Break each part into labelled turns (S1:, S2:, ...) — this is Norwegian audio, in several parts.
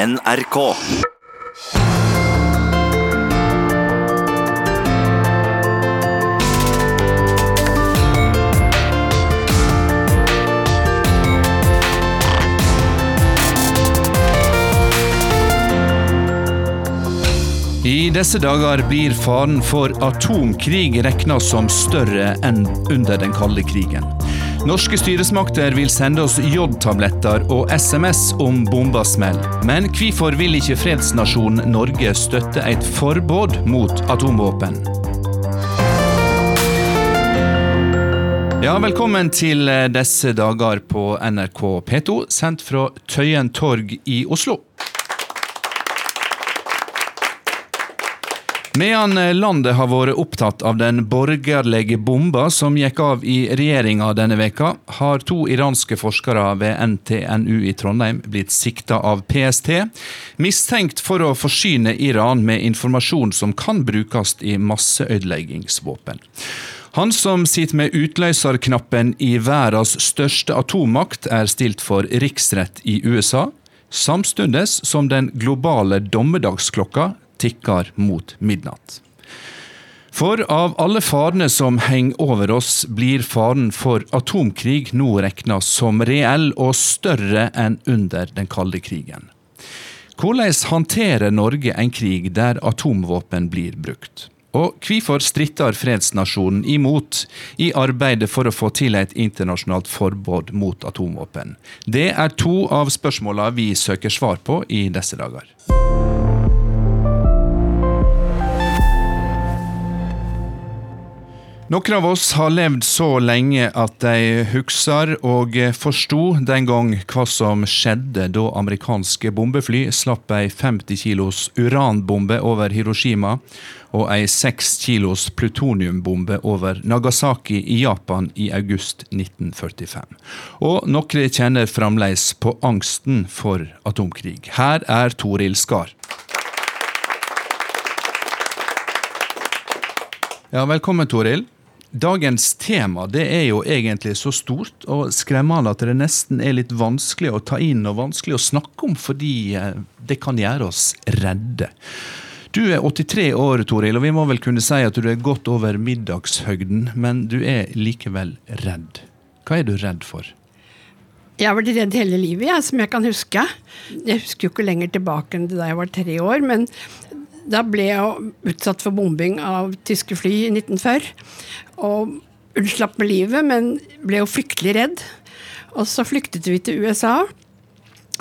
S1: NRK.
S2: I disse dager blir faren for atomkrig regna som større enn under den kalde krigen. Norske styresmakter vil sende oss jodtabletter og SMS om bomba smeller. Men hvorfor vil ikke fredsnasjonen Norge støtte et forbud mot atomvåpen? Ja, Velkommen til disse dager på NRK P2, sendt fra Tøyen torg i Oslo. Medan landet har vært opptatt av den borgerlige bomba som gikk av i regjeringa denne veka, har to iranske forskere ved NTNU i Trondheim blitt sikta av PST, mistenkt for å forsyne Iran med informasjon som kan brukes i masseødeleggingsvåpen. Han som sitter med utløserknappen i verdens største atommakt, er stilt for riksrett i USA, samtidig som den globale dommedagsklokka tikker mot midnatt. For av alle farene som henger over oss, blir faren for atomkrig nå regna som reell og større enn under den kalde krigen. Hvordan håndterer Norge en krig der atomvåpen blir brukt? Og hvorfor stritter fredsnasjonen imot i arbeidet for å få til et internasjonalt forbud mot atomvåpen? Det er to av spørsmåla vi søker svar på i disse dager. Noen av oss har levd så lenge at de husker og forsto den gang hva som skjedde da amerikanske bombefly slapp ei 50 kilos uranbombe over Hiroshima og ei 6 kilos plutoniumbombe over Nagasaki i Japan i august 1945. Og noen kjenner fremdeles på angsten for atomkrig. Her er Toril Skar. Ja, velkommen, Toril. Dagens tema det er jo egentlig så stort og skremmende at det nesten er litt vanskelig å ta inn og vanskelig å snakke om, fordi det kan gjøre oss redde. Du er 83 år, Toril, og vi må vel kunne si at du er godt over middagshøgden, men du er likevel redd. Hva er du redd for?
S3: Jeg har vært redd hele livet, ja, som jeg kan huske. Jeg husker jo ikke lenger tilbake enn da jeg var tre år, men da ble jeg utsatt for bombing av tyske fly i 1940. Og unnslapp med livet, men ble jo fryktelig redd. Og så flyktet vi til USA.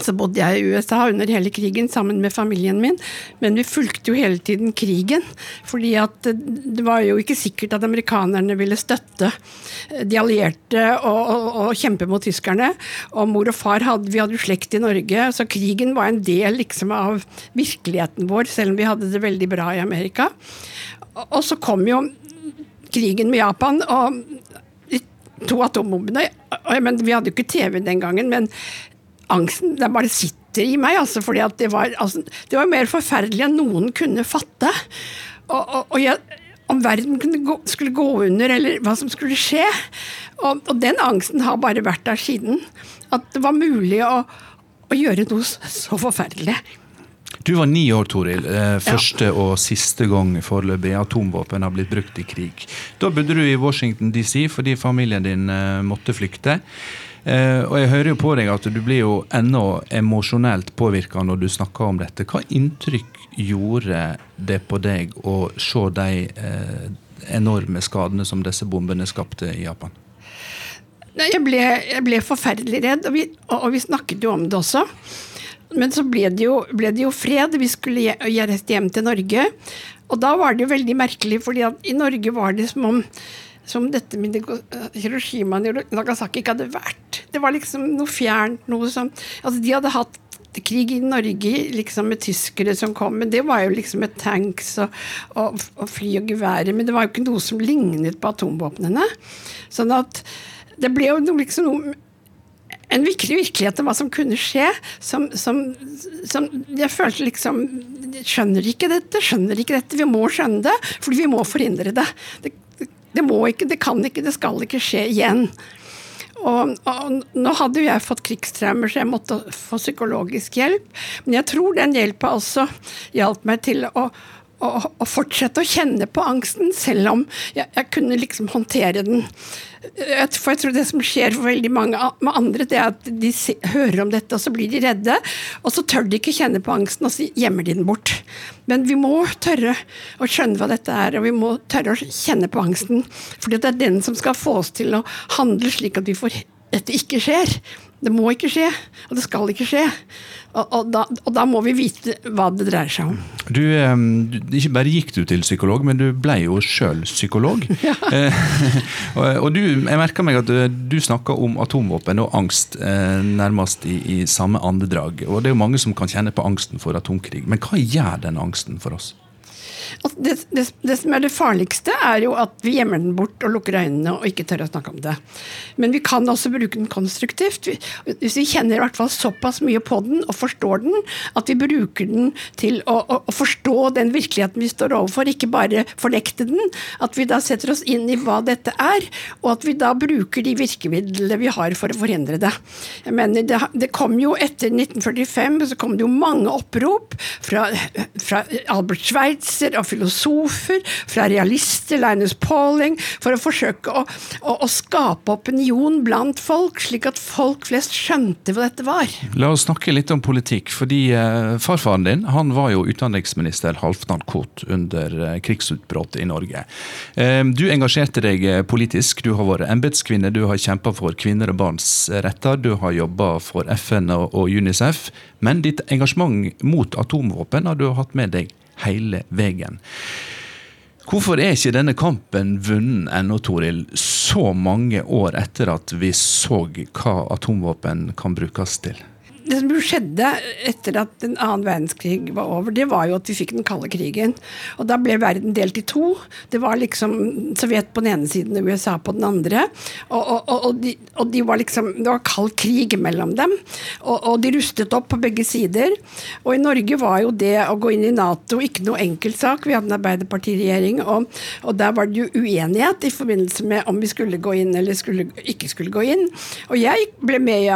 S3: Så bodde jeg i USA under hele krigen sammen med familien min, men vi fulgte jo hele tiden krigen. fordi at det var jo ikke sikkert at amerikanerne ville støtte de allierte og, og, og kjempe mot tyskerne. Og mor og far hadde, vi hadde jo slekt i Norge, så krigen var en del liksom av virkeligheten vår, selv om vi hadde det veldig bra i Amerika. Og så kom jo krigen med Japan og to atombombene. Vi hadde jo ikke TV den gangen, men angsten den bare sitter i meg. Altså, fordi det var, altså, det var mer forferdelig enn noen kunne fatte. Og, og, og jeg, om verden gå, skulle gå under, eller hva som skulle skje. Og, og, den angsten har bare vært der siden. At det var mulig å, å gjøre noe så forferdelig.
S2: Du var ni år, Toril. Eh, første og siste gang foreløpig atomvåpen har blitt brukt i krig. Da bodde du i Washington DC fordi familien din eh, måtte flykte. Eh, og jeg hører jo på deg at du blir jo ennå emosjonelt påvirka når du snakker om dette. Hva inntrykk gjorde det på deg å se de enorme skadene som disse bombene skapte i Japan?
S3: Jeg ble, jeg ble forferdelig redd, og vi, og vi snakket jo om det også. Men så ble det, jo, ble det jo fred. Vi skulle reise hjem til Norge. Og da var det jo veldig merkelig, fordi i Norge var det som om som dette med Hiroshima og Nagasaki ikke hadde vært. Det var liksom noe fjernt. noe som, altså De hadde hatt krig i Norge liksom med tyskere som kom, men det var jo liksom med tanks og, og, og fly og geværer. Men det var jo ikke noe som lignet på atomvåpnene. Sånn at det ble jo liksom noe en virkelig virkelighet om hva som kunne skje, som, som, som, jeg følte liksom Skjønner ikke dette, skjønner ikke dette. Vi må skjønne det, fordi vi må forhindre det. Det, det må ikke, det kan ikke, det skal ikke skje igjen. Og, og, nå hadde jo jeg fått krigstraumer, så jeg måtte få psykologisk hjelp. Men jeg tror den hjelpa også hjalp meg til å, å, å, fortsette å kjenne på angsten, selv om jeg, jeg kunne liksom håndtere den. For jeg tror det som skjer for veldig mange med andre, det er at de hører om dette, og så blir de redde. Og så tør de ikke kjenne på angsten, og så gjemmer de den bort. Men vi må tørre å skjønne hva dette er, og vi må tørre å kjenne på angsten. For det er den som skal få oss til å handle slik at vi får dette ikke skjer. Det må ikke skje, og det skal ikke skje. Og, og, da, og da, må vi vite hva det dreier seg om.
S2: Du, du, Ikke bare gikk du til psykolog, men du ble jo sjøl psykolog. Ja. Eh, og, du, jeg merka meg at du snakka om atomvåpen og angst eh, nærmest i, i samme andedrag. Og det er jo mange som kan kjenne på angsten for atomkrig. Men hva gjør den angsten for oss?
S3: Det, det, det, som er det farligste, er jo at vi gjemmer den bort og lukker øynene og ikke tør å snakke om det. Men vi kan også bruke den konstruktivt. Hvis vi kjenner i hvert fall såpass mye på den og forstår den, at vi bruker den til å, å, å forstå den virkeligheten vi står overfor, ikke bare fornekte den. At vi da setter oss inn i hva dette er, og at vi da bruker de virkemidlene vi har for å forhindre det. Jeg mener, det, det kom jo etter 1945 så kom det jo mange opprop fra, fra Albert Schweitzer og filosofer, fra realister, Linus Pauling, for å forsøke å, å, å, skape opinion blant folk, slik at folk flest skjønte hva dette var.
S2: La oss snakke litt om politikk, fordi eh, farfaren din han var jo utenriksminister Halvdan Koht under eh, krigsutbruddet i Norge. Eh, du engasjerte deg politisk, du har vært embetskvinne, du har kjempa for kvinner og barns retter, du har jobba for FN og UNICEF, men ditt engasjement mot atomvåpen har du hatt med deg hele veien. Hvorfor er ikke denne kampen vunnet ennå, Toril, så mange år etter at vi så hva atomvåpen kan brukes til?
S3: Det som skjedde etter at den annen verdenskrig var over, det var jo at vi fikk den kalde krigen. Og da ble verden delt i to. Det var liksom Sovjet på den ene siden og USA på den andre. Og, og, og, de, og de, var liksom Det var kald krig mellom dem. Og, de rustet opp på begge sider. Og i Norge var jo det å gå inn i Nato ikke noe enkeltsak. Vi hadde en arbeiderpartiregjering, og, og der var det jo uenighet i forbindelse med om vi skulle gå inn eller skulle, ikke skulle gå inn. Og jeg ble med i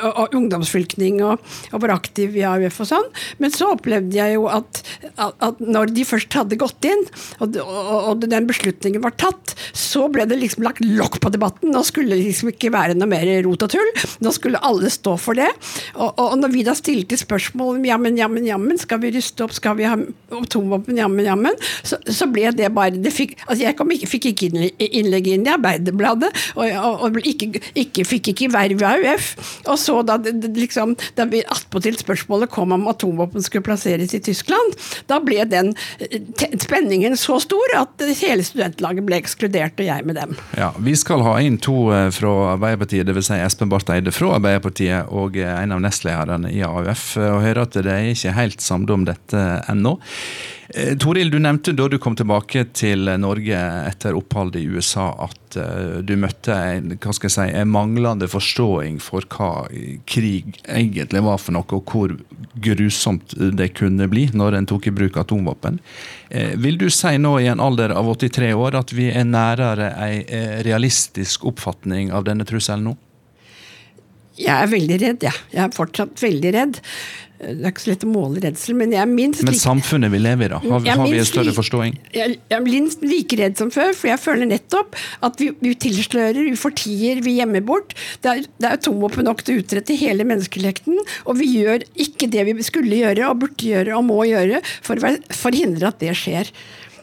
S3: og ungdomsfylkning og, og, var aktiv i AUF og sånn. Men så opplevde jeg jo at, at, at når de først hadde gått inn, og, og, og, den beslutningen var tatt, så ble det liksom lagt lokk på debatten. Nå skulle det liksom ikke være noe mer rot og tull. Nå skulle alle stå for det. Og, når vi da stilte spørsmål om jammen, jammen, jammen, skal vi ruste opp, skal vi ha atomvåpen, jammen, jammen, så, så ble det bare det fikk, altså Jeg kom fikk ikke innlegg inn i Arbeiderbladet, og, ikke, ikke, fikk ikke verv i AUF. Og så da liksom, da vi attpåtil spørsmålet kom om atomvåpen skulle plasseres i Tyskland, da ble den eh, spenningen så stor at hele studentlaget ble ekskludert, og jeg med dem.
S2: Ja, Vi skal ha inn to eh, fra Arbeiderpartiet, dvs. Si Espen Barth Eide fra Arbeiderpartiet og eh, en av nestlederne i AUF, og høre at de er helt samde om dette ennå. Eh, Toril, du nevnte da du kom tilbake til Norge etter oppholdet i USA at uh, du møtte en, hva skal jeg si, en manglende forståing for hva krig egentlig var for noe, og hvor grusomt det kunne bli når en tok i bruk atomvåpen. Vil du si nå i en alder av 83 år at vi er nærere en realistisk oppfatning av denne trusselen nå?
S3: Jeg er veldig redd, jeg. Ja. Jeg er fortsatt veldig redd. Det er ikke så lett å måle redsel, men jeg er minst
S2: Men samfunnet vi lever i, da? Har, har vi en større forståing?
S3: Jeg, jeg er minst like redd som før, for jeg føler nettopp at vi, vi tilslører, vi fortier, vi gjemmer bort. Det er, det er atomvåpen nok til å utrette hele menneskelekten, og vi gjør ikke det vi skulle gjøre og burde gjøre og må gjøre for å forhindre at det skjer.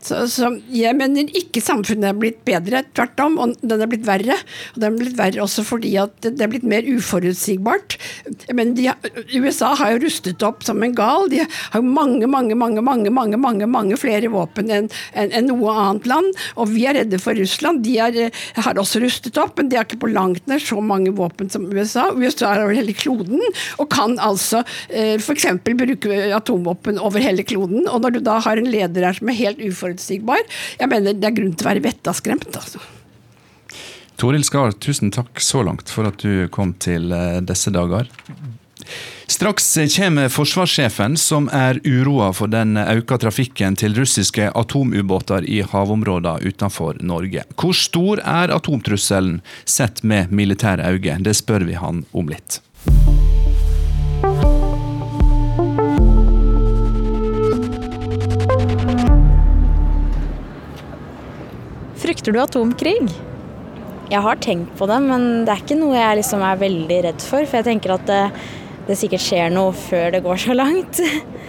S3: Så, så, jeg mener ikke samfunnet er blitt bedre, tvert om, og den er blitt verre. Og den er blitt verre også fordi at det er blitt mer uforutsigbart. Men de, USA har jo rustet opp som en gal. De har mange, mange, mange mange, mange, mange, mange flere våpen enn en, en noe annet land. Og vi er redde for Russland. De er, har også rustet opp, men de har ikke på langt nær så mange våpen som USA. USA er over hele kloden og kan altså eh, f.eks. bruke atomvåpen over hele kloden. Og når du da har en leder her som er helt uforutsigbar uforutsigbar. Jeg mener det er grunn til å være vettaskremt. altså.
S2: Toril Skar, tusen takk så langt for at du kom til eh, disse dager. Straks kommer forsvarssjefen, som er uroa for den økte trafikken til russiske atomubåter i havområdene utenfor Norge. Hvor stor er atomtrusselen sett med militære øyne? Det spør vi han om litt.
S1: Frykter du atomkrig?
S4: Jeg har tenkt på det, men det er ikke noe jeg liksom er veldig redd for. For jeg tenker at det, det sikkert skjer noe før det går så langt.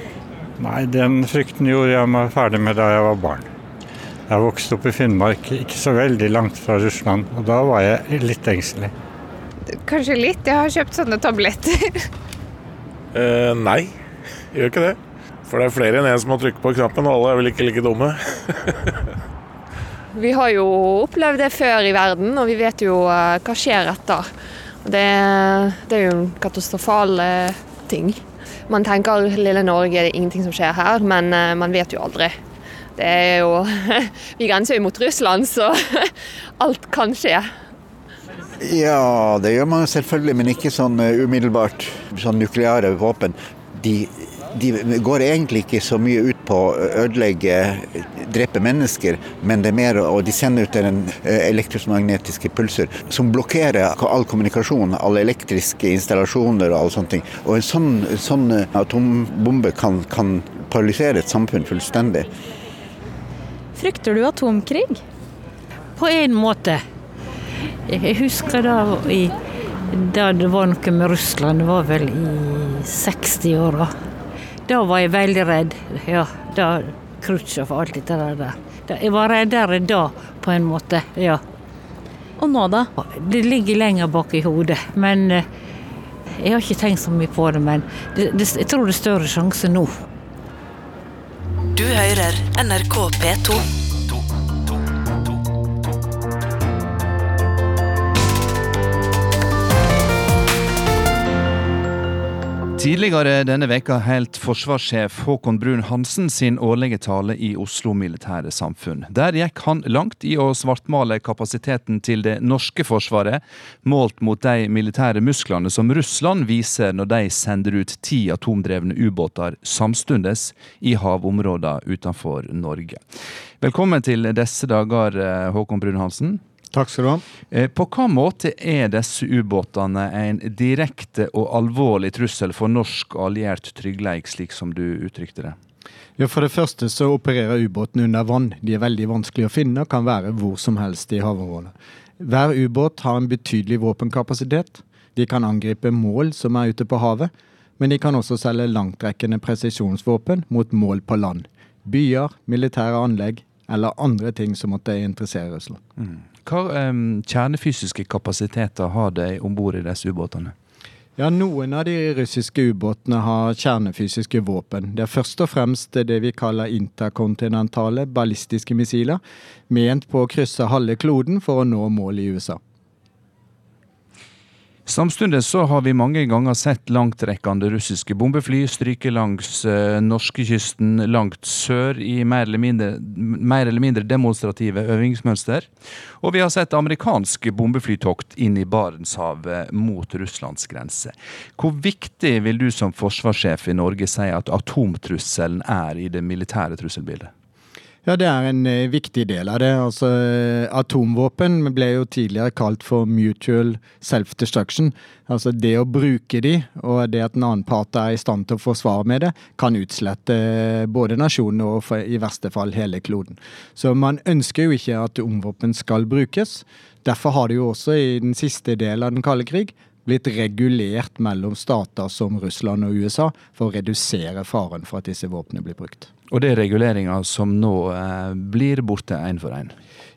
S5: Nei, den frykten gjorde jeg meg ferdig med da jeg var barn. Jeg vokste opp i Finnmark, ikke så veldig langt fra Russland, og da var jeg litt engstelig.
S6: Kanskje litt. Jeg har kjøpt sånne tabletter.
S7: uh, nei, jeg gjør ikke det. For det er flere enn én som har trykket på knappen, og alle er vel ikke like dumme.
S6: vi har jo opplevd det før i verden, og vi vet jo uh, hva skjer etter. Det, det, er jo en katastrofal uh, ting. Man tenker lille Norge, det er ingenting som skjer her, men uh, man vet jo aldri. Det er jo Vi grenser jo mot Russland, så alt kan skje.
S8: Ja, det gjør man selvfølgelig, men ikke sånn umiddelbart. Sånn nukleære våpen. De de går egentlig ikke så mye ut på å ødelegge, drepe mennesker, men det er mer og de sender ut en eh, elektromagnetiske pulser som blokkerer all kommunikasjon, alle elektriske installasjoner og alle sånne ting. Og en sånn, sånn atombombe kan, kan paralysere et samfunn fullstendig.
S1: Frykter du atomkrig?
S9: På en måte. Jeg husker da, i, da det var noe med Russland, det var vel i 60-åra. Da var jeg veldig redd. Ja, da Khrusjtsjov og alt dette der. Jeg var reddere da, på en måte. Ja.
S1: Og nå, da?
S9: Det ligger lenger bak i hodet. Men eh, jeg har ikke tenkt så mye på det. Men det, det, jeg tror det er større sjanse nå.
S10: Du hører NRK P2.
S2: Tidligere denne veka holdt forsvarssjef Håkon Brun-Hansen sin årlige tale i Oslo Militære Samfunn. Der gikk han langt i å svartmale kapasiteten til det norske forsvaret, målt mot de militære musklene som Russland viser når de sender ut ti atomdrevne ubåter samstundes i havområder utenfor Norge. Velkommen til disse dager, eh, Håkon Brun-Hansen.
S11: Takk skal du ha.
S2: Eh, på hva måte er disse ubåtene en direkte og alvorlig trussel for norsk alliert trygghet, slik som du uttrykte det?
S11: Ja, For det første så opererer ubåtene under vann. De er veldig vanskelig å finne og kan være hvor som helst i havområdet. Hver ubåt har en betydelig våpenkapasitet. De kan angripe mål som er ute på havet, men de kan også selge langtrekkende presisjonsvåpen mot mål på land. Byer, militære anlegg eller andre ting som måtte interessere Russland. Mm.
S2: Hva um, kjernefysiske kapasiteter har de om bord i disse ubåtene?
S11: Ja, Noen av de russiske ubåtene har kjernefysiske våpen. Det er først og fremst det vi kaller interkontinentale ballistiske missiler, ment på å krysse halve kloden for å nå mål i USA.
S2: Samtidig så har vi mange ganger sett langtrekkende russiske bombefly stryke langs uh, norskekysten langt sør i mer eller, mindre, mer eller mindre demonstrative øvingsmønster. Og vi har sett amerikanske bombeflytokt inn i Barentshavet mot Russlands grense. Hvor viktig vil du som forsvarssjef i Norge si at atomtrusselen er i det militære trusselbildet?
S11: Ja, det er en eh, viktig del av det. Altså, atomvåpen ble jo tidligere kalt for mutual self-destruction. Altså det å bruke de, og det at en annen part er i stand til å forsvare med det, kan utslette eh, både nasjonen og i verste fall hele kloden. Så man ønsker jo ikke at atomvåpen skal brukes. Derfor har det jo også i den siste delen av den kalde krig blitt regulert mellom stater som Russland og USA for å redusere faren for at disse våpnene blir brukt.
S2: Og det er reguleringer som nå eh, blir borte én for én?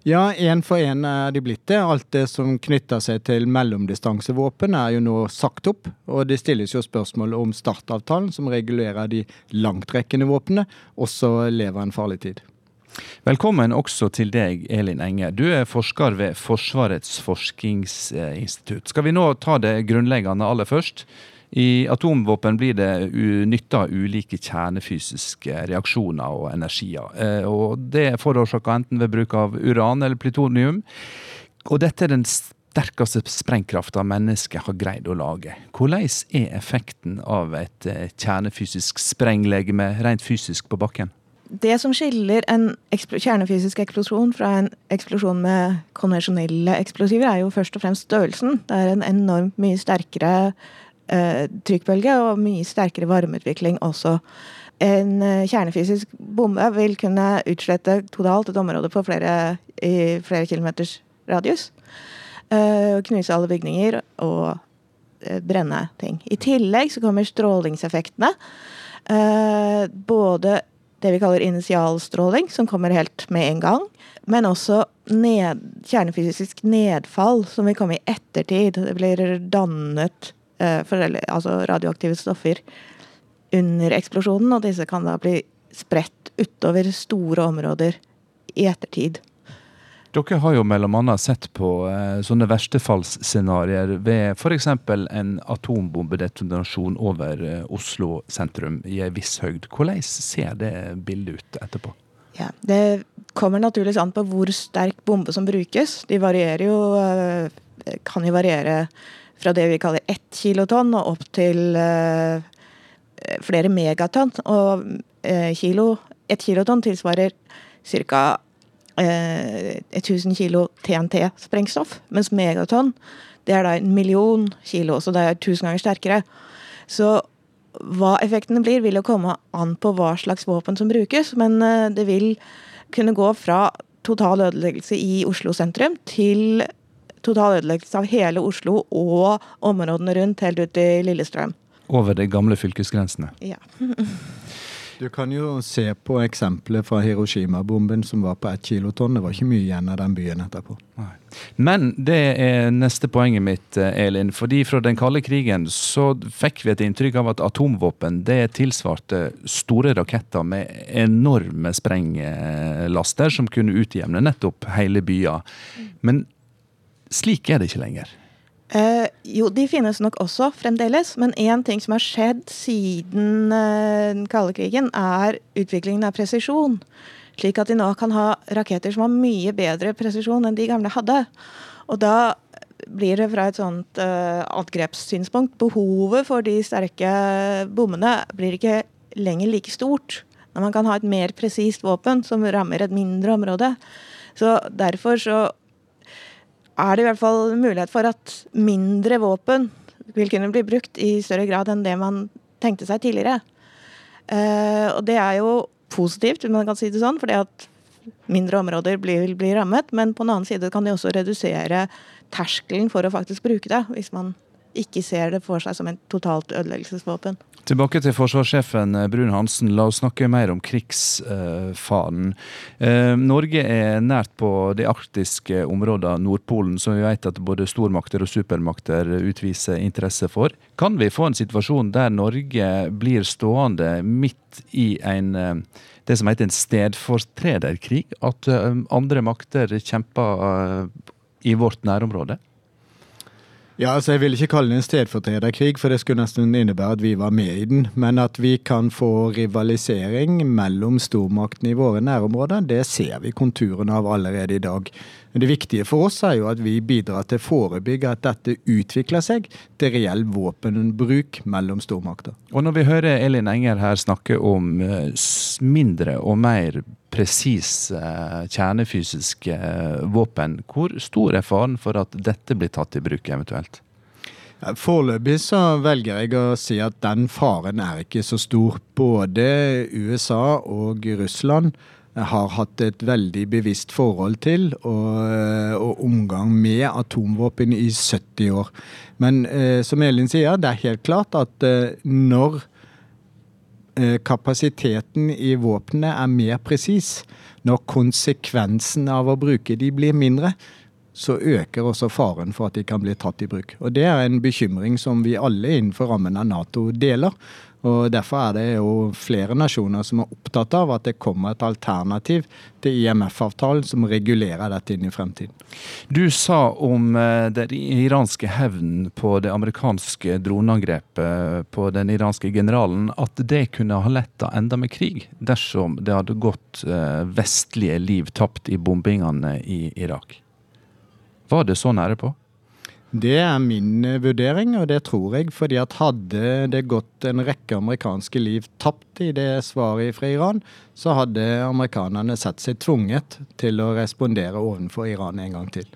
S11: Ja, én for én er de blitt det. Alt det som knytter seg til mellomdistansevåpen er jo nå sagt opp. Og det stilles jo spørsmål om startavtalen, som regulerer de langtrekkende våpnene, også lever en farlig tid.
S2: Velkommen også til deg, Elin Enge. Du er forsker ved Forsvarets forskningsinstitutt. Skal vi nå ta det grunnleggende aller først? I atomvåpen blir det nytta ulike kjernefysiske reaksjoner og energier. Eh, og det er forårsaka enten ved bruk av uran eller plutonium. Og dette er den sterkeste sprengkrafta mennesket har greid å lage. Hvordan er effekten av et eh, kjernefysisk sprenglegeme rent fysisk på bakken?
S12: Det som skiller en kjernefysisk eksplosjon fra en eksplosjon med konvensjonelle eksplosiver, er jo først og fremst størrelsen. Det er en enormt mye sterkere eh, trykkbølge og mye sterkere varmeutvikling også. En eh, kjernefysisk bombe vil kunne utslette totalt et område på flere, i flere kilometers radius. Eh, knuse alle bygninger og eh, brenne ting. I tillegg så kommer strålingseffektene. Eh, både det vi kaller initialstråling, som kommer helt med en gang. Men også ned, kjernefysisk nedfall, som vil komme i ettertid. Det blir dannet eh, for, altså radioaktive stoffer under eksplosjonen, og disse kan da bli spredt utover store områder i ettertid.
S2: Dere har jo annet sett på eh, sånne verstefallsscenarioer ved f.eks. en atombombedetonasjon over eh, Oslo sentrum i en viss høgd. Hvordan ser det bildet ut etterpå?
S12: Ja, Det kommer naturligvis an på hvor sterk bombe som brukes. De varierer jo eh, Kan jo variere fra det vi kaller ett kilotonn og opp til eh, flere megatonn. Og eh, kilo, ett kilotonn tilsvarer ca eh, 1000 kilo TNT-sprengstoff. Mens megatonn det er da en million kilo, så det er tusen ganger sterkere. Så hva effektene blir, vil jo komme an på hva slags våpen som brukes. Men eh, det vil kunne gå fra total ødeleggelse i Oslo sentrum til total ødeleggelse av hele Oslo og områdene rundt, helt ut til Lillestrøm.
S2: Over de gamle fylkesgrensene.
S12: Ja.
S11: Du kan jo se på eksempelet fra Hiroshima-bomben som var på ett kilotonn. Det var ikke mye igjen av den byen etterpå.
S2: Nei. Men det er neste poenget mitt, eh, Elin. Fordi fra den kalde krigen så fikk vi et inntrykk av at atomvåpen det tilsvarte store raketter med enorme sprenglaster som kunne utjevne nettopp hele byer. Men slik er det ikke lenger.
S12: Eh, jo, de finnes nok også fremdeles, men én ting som har skjedd siden eh, den kalde krigen, er utviklingen av presisjon. Slik at de nå kan ha raketter som har mye bedre presisjon enn de gamle hadde. Og da blir det fra et sånt eh, angrepssynspunkt behovet for de sterke bommene blir ikke lenger like stort. Når man kan ha et mer presist våpen som rammer et mindre område. Så derfor så er det i hvert fall mulighet for at mindre våpen vil kunne bli brukt i større grad enn det man tenkte seg tidligere. Uh, og det er jo positivt, om man kan si det sånn, fordi at mindre områder vil bli rammet. Men på den annen side kan de også redusere terskelen for å faktisk bruke det, hvis man ikke ser det for seg som en totalt ødeleggelsesvåpen.
S2: Tilbake til forsvarssjefen eh, Brun Hansen. La oss snakke mer om krigsfaren. Eh, Norge er nært på de arktiske områdene, Nordpolen, som vi vet at både stormakter og supermakter utviser interesse for. Kan vi få en situasjon der Norge blir stående midt i en eh, det som heter en stedfortrederkrig? At andre makter kjemper i vårt nærområde?
S11: Ja, altså Jeg vil ikke kalle det en stedfortrederkrig, for det skulle nesten innebære at vi var med i den. Men at vi kan få rivalisering mellom stormaktene i våre nærområder, det ser vi konturene av allerede i dag. Men det viktige for oss er jo at vi bidrar til å forebygge at dette utvikler seg til reell våpenbruk mellom stormakter.
S2: Og når vi hører Elin Enger her snakke om eh, mindre og mer presis eh, kjernefysiske eh, våpen. Hvor stor er faren for at dette blir tatt i bruk eventuelt?
S11: Foreløpig så velger jeg å si at den faren er ikke så stor. Både USA og Russland har hatt et veldig bevisst forhold til og, eh, og omgang med atomvåpen i 70 år. Men eh, som Elin sier, det er helt klart at eh, når Eh, kapasiteten i våpnene er mer presis, når konsekvensen av å bruke de blir mindre, så øker også faren for at de kan bli tatt i bruk. Og Det er en bekymring som vi alle innenfor rammen av Nato deler. Og Derfor er det jo flere nasjoner som er opptatt av at det kommer et alternativ til IMF-avtalen som regulerer dette inn i fremtiden.
S2: Du sa om eh, den iranske hevnen på det amerikanske droneangrepet på den iranske generalen at det kunne ha letta enda med krig dersom det hadde gått eh, vestlige liv tapt i bombingene i Irak. Var det så nære på?
S11: Det er min eh, vurdering, og det tror jeg. fordi at hadde det gått en rekke amerikanske liv tapt i det svaret fra Iran, så hadde amerikanerne sett seg tvunget til å respondere overfor Iran en gang til.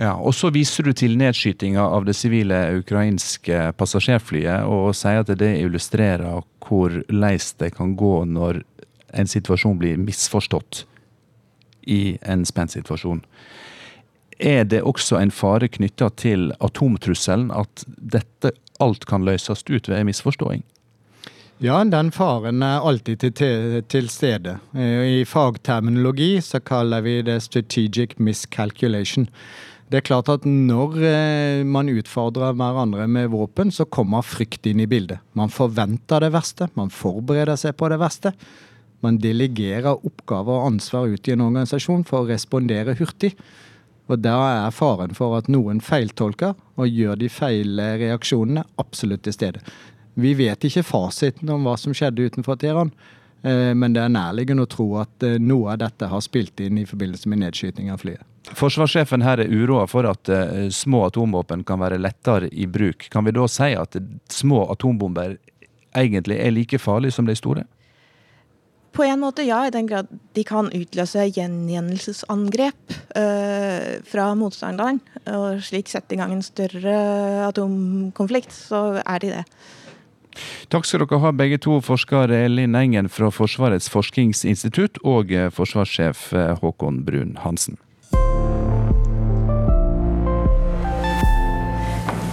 S2: Ja, og Så viser du til nedskytinga av det sivile ukrainske passasjerflyet, og sier at det illustrerer hvor leis det kan gå når en situasjon blir misforstått i en spent situasjon. Er det også en fare knytta til atomtrusselen, at dette alt kan løses ut ved en misforståing?
S11: Ja, den faren er alltid til, til, stede. Eh, I fagterminologi så kaller vi det strategic miscalculation. Det er klart at når eh, man utfordrer hverandre med våpen, så kommer frykt inn i bildet. Man forventer det verste, man forbereder seg på det verste. Man delegerer oppgaver og ansvar ut i en organisasjon for å respondere hurtig. Og Da er faren for at noen feiltolker og gjør de feil reaksjonene, absolutt til stede. Vi vet ikke fasiten om hva som skjedde utenfor Teheran, eh, men det er nærliggende å tro at eh, noe av dette har spilt inn i forbindelse med nedskyting av flyet.
S2: Forsvarssjefen her er uroa for at uh, små atomvåpen kan være lettere i bruk. Kan vi da si at små atombomber egentlig er like farlige som de store?
S12: På en måte ja, i den grad de kan utløse gjengjeldelsesangrep eh, fra motstanderen, og slik sette i gang en større atomkonflikt, så er de det.
S2: Takk skal dere ha begge to, forsker Elin Engen fra Forsvarets forskningsinstitutt og eh, forsvarssjef eh, Håkon Brun Hansen.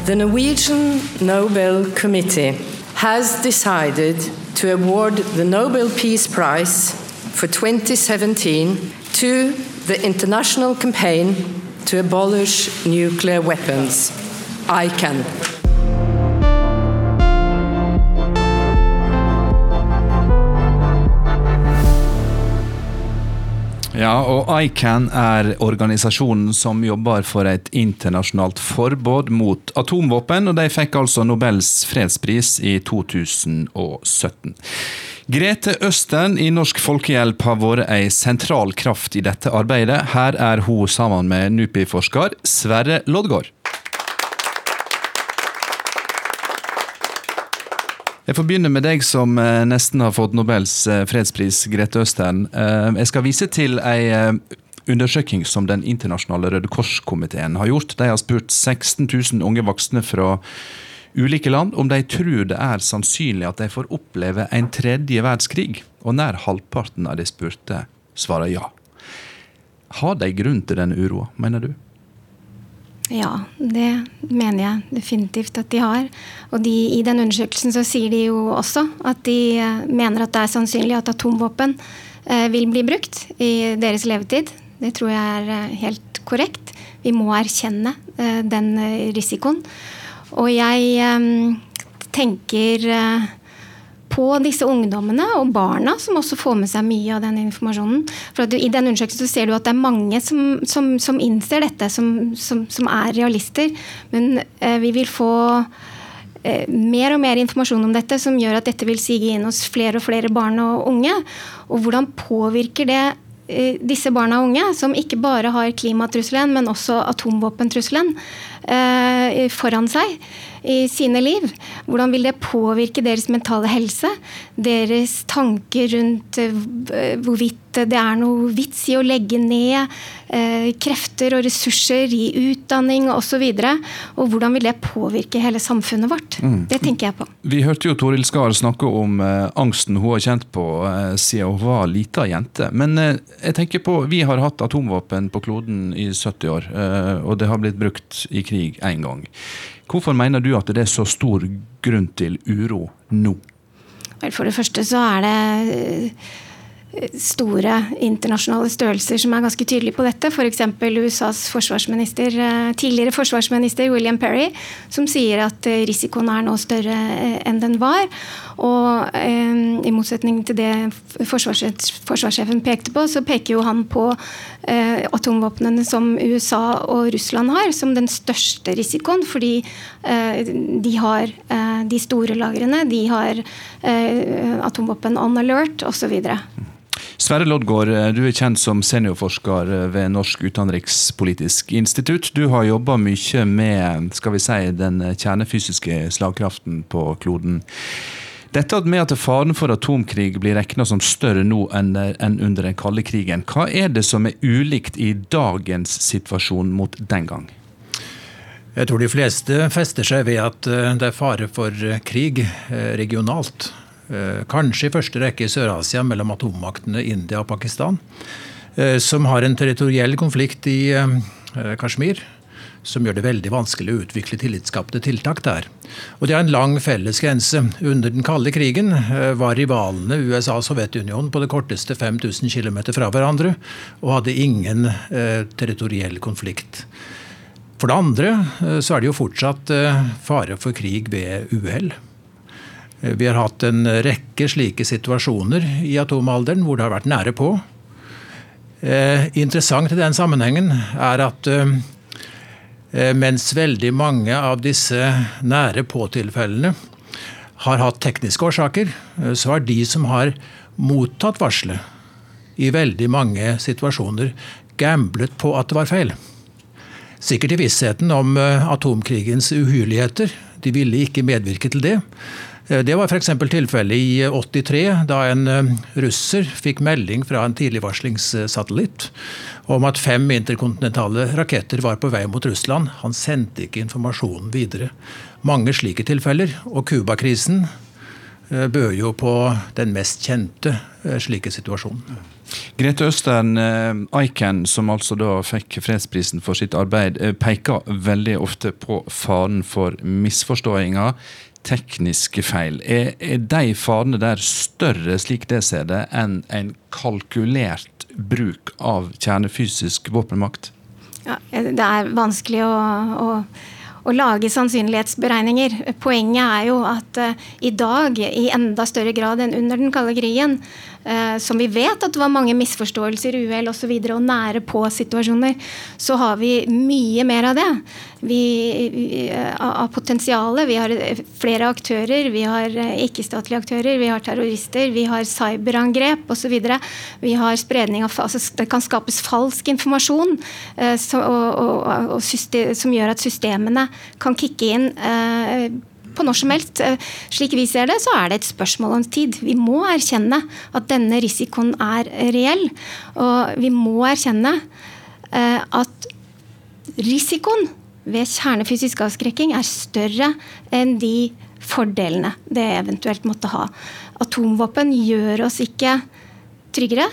S13: The Norwegian Nobel Committee has decided to award the Nobel Peace Prize for 2017 to the international campaign to abolish nuclear weapons, ICAN.
S2: Ja, og ICAN er organisasjonen som jobber for et internasjonalt forbud mot atomvåpen, og de fikk altså Nobels fredspris i 2017. Grete Østen i Norsk Folkehjelp har vært ei sentral kraft i dette arbeidet. Her er hun sammen med NUPI-forsker Sverre Loddgaard. Jeg får begynne med deg som eh, nesten har fått Nobels eh, fredspris, Grete Østern. Eh, jeg skal vise til ei undersøking som Den internasjonale Røde Kors-komiteen har gjort. De har spurt 16 000 unge voksne fra ulike land om de tror det er sannsynlig at de får oppleve en tredje verdenskrig. Og nær halvparten av de spurte svarer ja. Har de grunn til denne uroa, mener du?
S14: Ja, det mener jeg definitivt at de har. Og de, i den undersøkelsen så sier de jo også at de eh, mener at det er sannsynlig at atomvåpen eh, vil bli brukt i deres levetid. Det tror jeg er eh, helt korrekt. Vi må erkjenne den risikoen. Og jeg tenker på disse ungdommene og barna, som også får med seg mye av den informasjonen. For I den undersøkelsen ser du at det er mange som, som, som innser dette, som, som, er realister. Men eh, vi vil få eh, mer og mer informasjon om dette som gjør at dette vil sige inn hos flere og flere barn og unge. Og hvordan påvirker det eh, disse barna og unge, som ikke bare har klimatrusselen, men også atomvåpentrusselen foran seg i sine liv. Hvordan vil det påvirke deres mentale helse? Deres tanker rundt eh, hvorvidt det er noe vits i å legge ned eh, krefter og ressurser i utdanning osv. Og, så og hvordan vil det påvirke hele samfunnet vårt? Mm. Det tenker jeg på.
S2: Vi hørte jo Toril Skar snakke om eh, angsten hun har kjent på eh, siden hun var lita jente. Men eh, jeg tenker på, vi har hatt atomvåpen på kloden i 70 år, eh, og det har blitt brukt i krig én gang. Hvorfor mener du at det er så stor grunn til uro nå?
S14: For det første så er det eh, store internasjonale størrelser som er ganske tydelige på dette. F.eks. USAs forsvarsminister, eh, tidligere forsvarsminister William Perry, som sier at eh, risikoen er nå større enn den var. Og eh, i motsetning til det forsvarssjefen pekte på, så peker jo han på eh, atomvåpnene som USA og Russland har, som den største risikoen. Fordi eh, de har eh, de store lagrene, de har eh, atomvåpen on alert osv.
S2: Sverre Loddgaard, du er kjent som seniorforsker ved Norsk utenrikspolitisk institutt. Du har jobba mye med skal vi si, den kjernefysiske slagkraften på kloden. Dette med at faren for atomkrig blir regna som større nå enn under den kalde krigen, hva er det som er ulikt i dagens situasjon mot den gang?
S15: Jeg tror de fleste fester seg ved at eh, det er fare for eh, krig eh, regionalt. Kanskje i første rekke i Sør-Asia mellom atommaktene India og Pakistan. Som har en territoriell konflikt i Kashmir som gjør det veldig vanskelig å utvikle tillitsskapte tiltak der. Og de har en lang felles grense. Under den kalde krigen eh, var rivalene USA og Sovjetunionen på det korteste 5000 km fra hverandre, og hadde ingen eh, territoriell konflikt. For det andre eh, så er det jo fortsatt eh, fare for krig ved uhell. Vi har hatt en rekke slike situasjoner i atomalderen hvor det har vært nære på. Eh, interessant i den sammenhengen er at Eh, mens veldig mange av disse nære på-tilfellene har hatt tekniske årsaker, eh, så har de som har mottatt varselet, i veldig mange situasjoner gamblet på at det var feil. Sikkert i vissheten om eh, atomkrigens uhyrligheter. De ville ikke medvirke til det. Det var f.eks. tilfellet i 83, da en russer fikk melding fra en tidligvarslingssatellitt om at fem interkontinentale raketter var på vei mot Russland. Han sendte ikke informasjonen videre. Mange slike tilfeller. Og Cuba-krisen eh, bød jo på den mest kjente eh, slike situasjonen.
S2: Grete Østern eh, som altså da fikk fredsprisen for sitt arbeid, peker veldig ofte på faren for misforståinger, tekniske feil. Er, er de farene der større, slik det ser det, enn en kalkulert bruk av kjernefysisk våpenmakt?
S14: Ja, det er vanskelig å, å, å, lage sannsynlighetsberegninger. Poenget er jo at uh, i dag, i enda større grad enn under den kalde krigen, som vi vet at det var mange misforståelser, uhell osv. Og, og nære på-situasjoner, så har vi mye mer av det vi, av potensialet. Vi har flere aktører, vi har ikke-statlige aktører, vi har terrorister, vi har cyberangrep osv. Vi har spredning av altså Det kan skapes falsk informasjon eh, så, og, og, og system, som gjør at systemene kan kicke inn eh, på når som helst. Eh, slik vi ser det, så er det et spørsmål om tid. Vi må erkjenne at denne risikoen er reell. Og vi må erkjenne eh, at risikoen ved kjernefysisk avskrekking er større enn de fordelene det eventuelt måtte ha. Atomvåpen gjør oss ikke tryggere.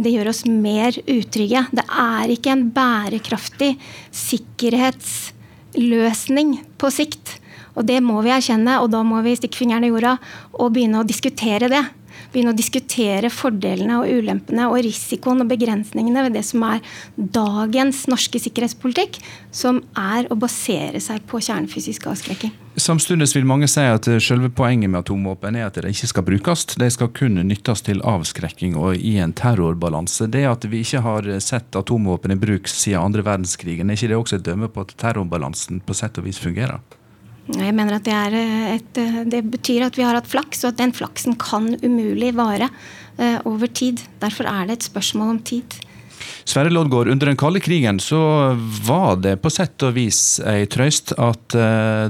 S14: Det gjør oss mer utrygge. Det er ikke en bærekraftig sikkerhetsløsning på sikt. Og det må vi erkjenne, og da må vi stikke fingeren i jorda og begynne å diskutere det begynne å diskutere fordelene og ulempene og risikoen og begrensningene ved det som er dagens norske sikkerhetspolitikk, som er å basere seg på kjernefysisk avskrekking.
S2: Samtidig vil mange si at selve poenget med atomvåpen er at de ikke skal brukes. De skal kun nyttes til avskrekking og i en terrorbalanse. Det at vi ikke har sett atomvåpen i bruk siden andre verdenskrigen, er ikke det også et dømme på at terrorbalansen på sett og vis fungerer?
S14: Jeg mener at det, eh, et, eh, det, betyr at vi har hatt flaks, og at den flaksen kan umulig vare uh, over tid. Derfor er det et spørsmål om tid.
S2: Sverre Loddgaard, under den kalde krigen så var det på sett og vis ei trøyst at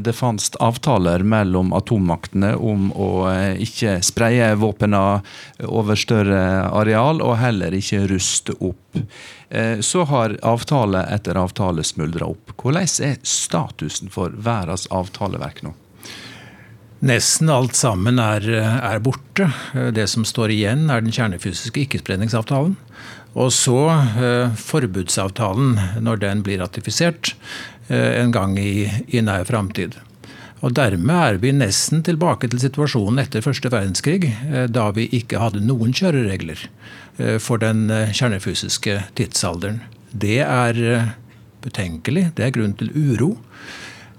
S2: det fantes avtaler mellom atommaktene om å ikke spreie våpnene over større areal, og heller ikke ruste opp. Eh, så har avtale etter avtale smuldra opp. Hvordan er statusen for verdens avtaleverk nå?
S15: Nesten alt sammen er, er, borte. Det som står igjen, er den kjernefysiske ikkespredningsavtalen. Og så eh, forbudsavtalen, når den blir ratifisert eh, en gang i, i nær framtid. Og Dermed er vi nesten tilbake til situasjonen etter første verdenskrig, eh, da vi ikke hadde noen kjøreregler. Eh, for den eh, kjernefysiske tidsalderen. Det er eh, betenkelig. Det er grunn til uro.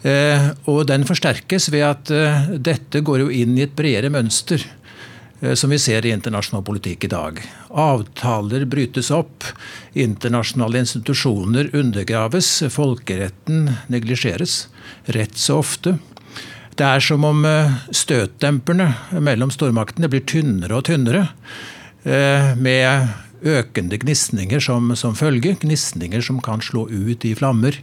S15: Og den forsterkes ved at dette går jo inn i et bredere mønster som vi ser i internasjonal politikk i dag. Avtaler brytes opp, internasjonale institusjoner undergraves, folkeretten neglisjeres rett så ofte. Det er som om støtdemperne mellom stormaktene blir tynnere og tynnere. Med økende gnisninger som, som følge. Gnisninger som kan slå ut i flammer.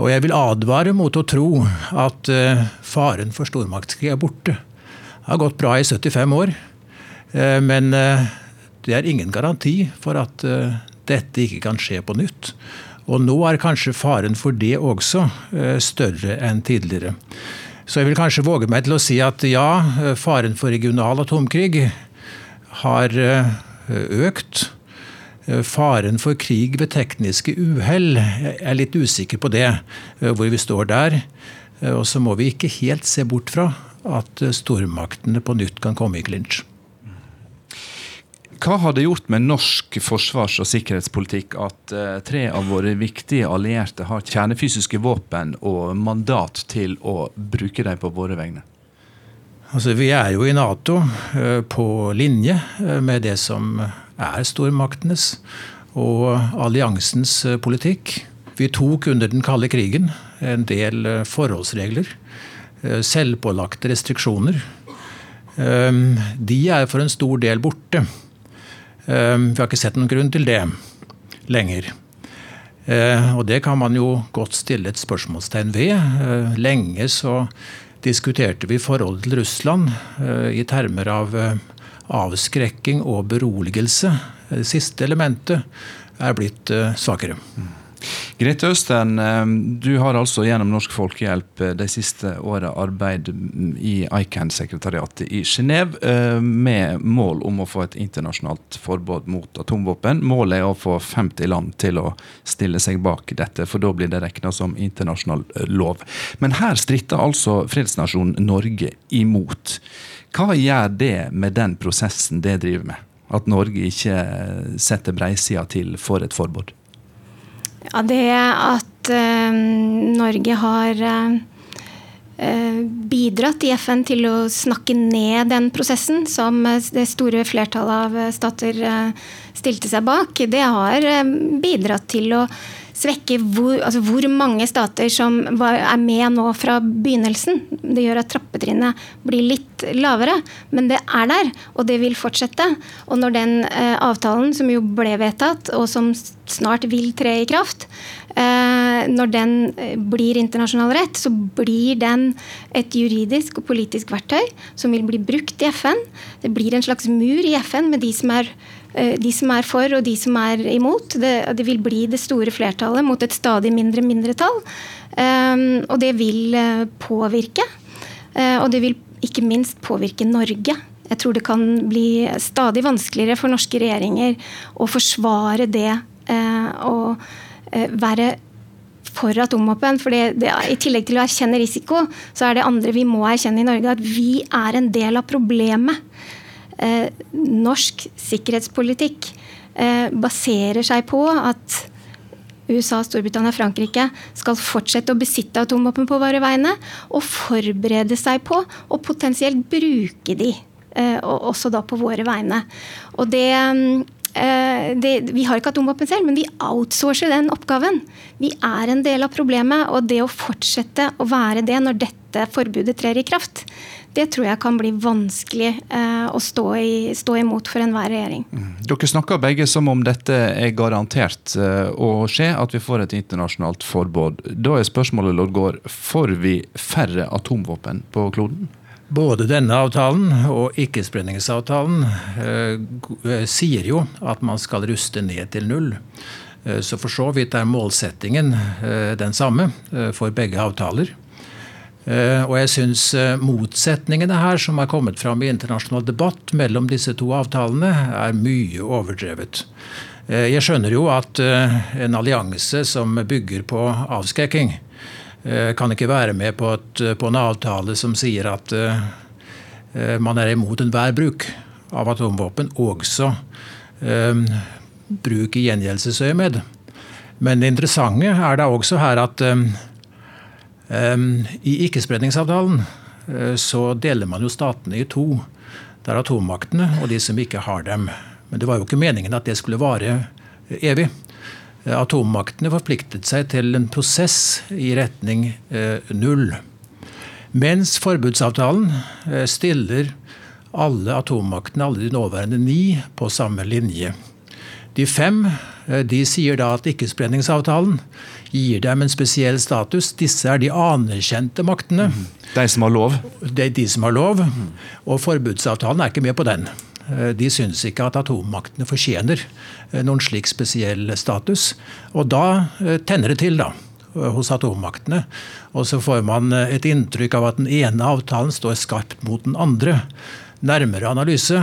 S15: Og jeg vil advare mot å tro at uh, faren for stormaktskrig er borte. Det har gått bra i 75 år, uh, men det er ingen garanti for at dette ikke kan skje på nytt. Og nå er kanskje faren for det også større enn tidligere. Så jeg vil kanskje våge meg til å si at ja, faren for regional atomkrig har økt. Eh, faren for krig ved tekniske uhell. Jeg er litt usikker på det, eh, hvor vi står der. Eh, og så må vi ikke helt se bort fra at stormaktene på nytt kan komme i klinsj.
S2: Hva har det gjort med norsk forsvars- og sikkerhetspolitikk at tre av våre viktige allierte har kjernefysiske våpen og mandat til å bruke dem på våre vegne?
S15: Altså, vi er jo i Nato på linje med det som er stormaktenes og alliansens eh, politikk. Vi tok under den kalde krigen en del eh, forholdsregler. Eh, selvpålagte restriksjoner. De er for en stor del borte. Vi har ikke sett noen grunn til det lenger. Og det kan man jo godt stille et spørsmålstegn ved. Lenge så diskuterte vi forholdet til Russland i termer av avskrekking og beroligelse. Det siste elementet er blitt eh, svakere.
S2: Grete Østen, eh, du har altså gjennom Norsk Folkehjelp eh, de siste åra arbeid i ICAN-sekretariatet i Genéve med mål om å få et internasjonalt forbud mot atomvåpen. Målet er å få 50 land til å stille seg bak dette, for da blir det regna som internasjonal lov. Men her stritter altså fredsnasjonen Norge imot. Hva gjør det med den prosessen det driver med? At Norge ikke setter breisida til for et forbud?
S14: Ja, det at eh, Norge har eh, bidratt i FN til å snakke ned den prosessen som det store flertallet av stater stilte seg bak, det har bidratt til å svekke hvor, altså hvor, mange stater som er med nå fra begynnelsen. Det gjør at trappetrinnet blir litt lavere, men det er der, og det vil fortsette. Og når den eh, avtalen, som jo ble vedtatt, og som snart vil tre i kraft, eh, når den eh, blir internasjonal rett, så blir den et juridisk og politisk verktøy som vil bli brukt i FN. Det blir en slags mur i FN med de som er de som er for og de som er imot. Det, det vil bli det store flertallet mot et stadig mindre mindretall. Um, og det vil eh, påvirke. Uh, og det vil ikke minst påvirke Norge. Jeg tror det kan bli stadig vanskeligere for norske regjeringer å forsvare det og være for atomvåpen. For I tillegg til å erkjenne risiko, så er det andre vi må erkjenne i Norge, at vi er en del av problemet eh, norsk sikkerhetspolitikk eh, baserer seg på at USA, Storbritannia og Frankrike skal fortsette å besitte atomvåpen på våre vegne, og forberede seg på å potensielt bruke de, eh, også da på våre vegne. Og det, eh, det, vi har ikke atomvåpen selv, men vi outsourcer den oppgaven. Vi er en del av problemet, og det å fortsette å være det når dette forbudet trer i kraft, det tror jeg kan bli vanskelig eh, å stå, i, stå, imot for enhver regjering.
S2: Mm. Dere snakker begge som om dette er garantert eh, å skje, at vi får et internasjonalt forbud. Da er spørsmålet, Lord Gård, får vi færre atomvåpen på kloden?
S15: Både denne avtalen og ikkespredningsavtalen eh, eh, sier jo at man skal ruste ned til null. Eh, så for så vidt er målsettingen eh, den samme for begge avtaler. Eh, og jeg syns eh, motsetningene her som er kommet fram i internasjonal debatt mellom disse to avtalene, er mye overdrevet. Eh, jeg skjønner jo at en allianse som bygger på avskrekking, kan ikke være med på, et, på en avtale som sier at man er imot enhver bruk av atomvåpen, også bruk i gjengjeldelsesøyemed. Men det interessante er da også her at I ikkespredningsavtalen eh, så deler man jo statene i to. Det er atommaktene og de som ikke har dem. Men det var jo ikke meningen at det skulle vare eh, evig. Eh, atommaktene forpliktet seg til en prosess i retning null. Mens forbudsavtalen stiller alle atommaktene, alle de nåværende ni, på samme linje. De fem de sier da at ikkespredningsavtalen gir dem en spesiell status. Disse er de anerkjente maktene.
S2: De som har lov?
S15: Det er de som har lov. Og forbudsavtalen er ikke med på den. Eh, de syns ikke at atommaktene fortjener eh, noen slik spesiell status. Og da tenner det til, da hos atommaktene. Og så får man et inntrykk av at den ene avtalen står skarpt mot den andre. Nærmere analyse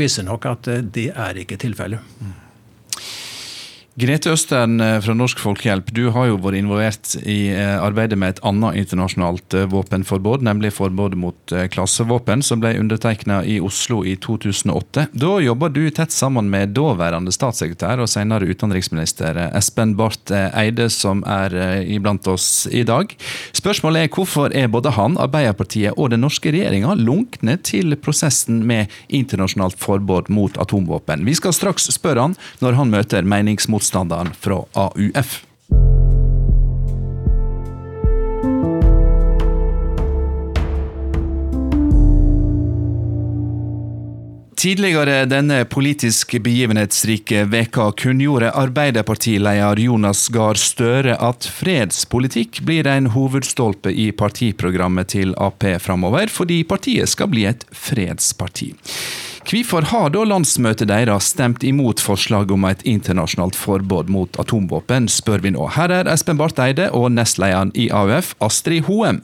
S15: viser nok at det er ikke tilfellet.
S2: Grete Østern eh, fra Norsk Folkehjelp, du har jo vært involvert i eh, arbeidet med et annet internasjonalt eh, våpenforbud, nemlig forbudet mot klassevåpen, som ble undertegna i Oslo i 2008. Da jobba du tett sammen med daværende statssekretær og senere utenriksminister Espen Barth Eide, som er iblant oss i dag. Spørsmålet er hvorfor er både han, Arbeiderpartiet og den norske regjeringa lunkne til prosessen med internasjonalt forbud mot atomvåpen? Vi skal straks spørre han når han møter meningsmålingene motstanderen fra AUF. Tidligere denne politisk begivenhetsrike veka kunngjorde Arbeiderpartileder Jonas Gahr Støre at fredspolitikk blir en hovedstolpe i partiprogrammet til Ap framover, fordi partiet skal bli et fredsparti. Hvorfor har da landsmøtet deres stemt imot forslaget om et internasjonalt forbud mot atomvåpen, spør vi nå. Her er Espen Barth Eide og nestlederen i AUF, Astrid Hoem.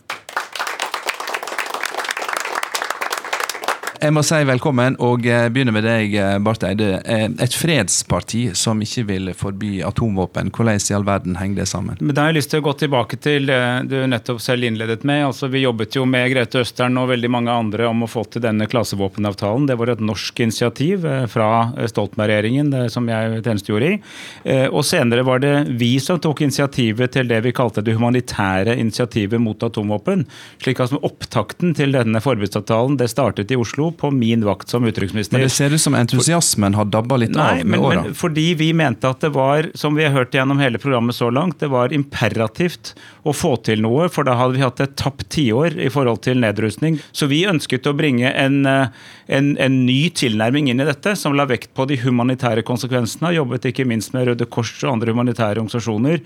S2: Jeg må si velkommen, og begynner begynne med deg, eh, Barth Eide. Eh, et fredsparti som ikke vil forby atomvåpen, hvordan i all verden henger det sammen?
S16: Men Da har jeg lyst til å gå tilbake til det du nettopp selv innledet med. Altså, Vi jobbet jo med Grete Østern og veldig mange andre om å få til denne klasevåpenavtalen. Det var et norsk initiativ fra Stoltenberg-regjeringen som jeg tjenestegjorde i. Og senere var det vi som tok initiativet til det vi kalte det humanitære initiativet mot atomvåpen. slik at Opptakten til denne forbudsavtalen det startet i Oslo på min vakt som utenriksminister.
S2: Men det ser ut som entusiasmen har dabba litt
S16: Nei,
S2: av med åra?
S16: Fordi vi mente at det var, som vi har hørt gjennom hele programmet så langt, det var imperativt å få til noe, for da hadde vi hatt et tapt tiår i forhold til nedrustning. Så vi ønsket å bringe en, eh, en, en ny tilnærming inn i dette, som la vekt på de humanitære konsekvensene. Jobbet ikke minst med Røde Kors og andre humanitære organisasjoner.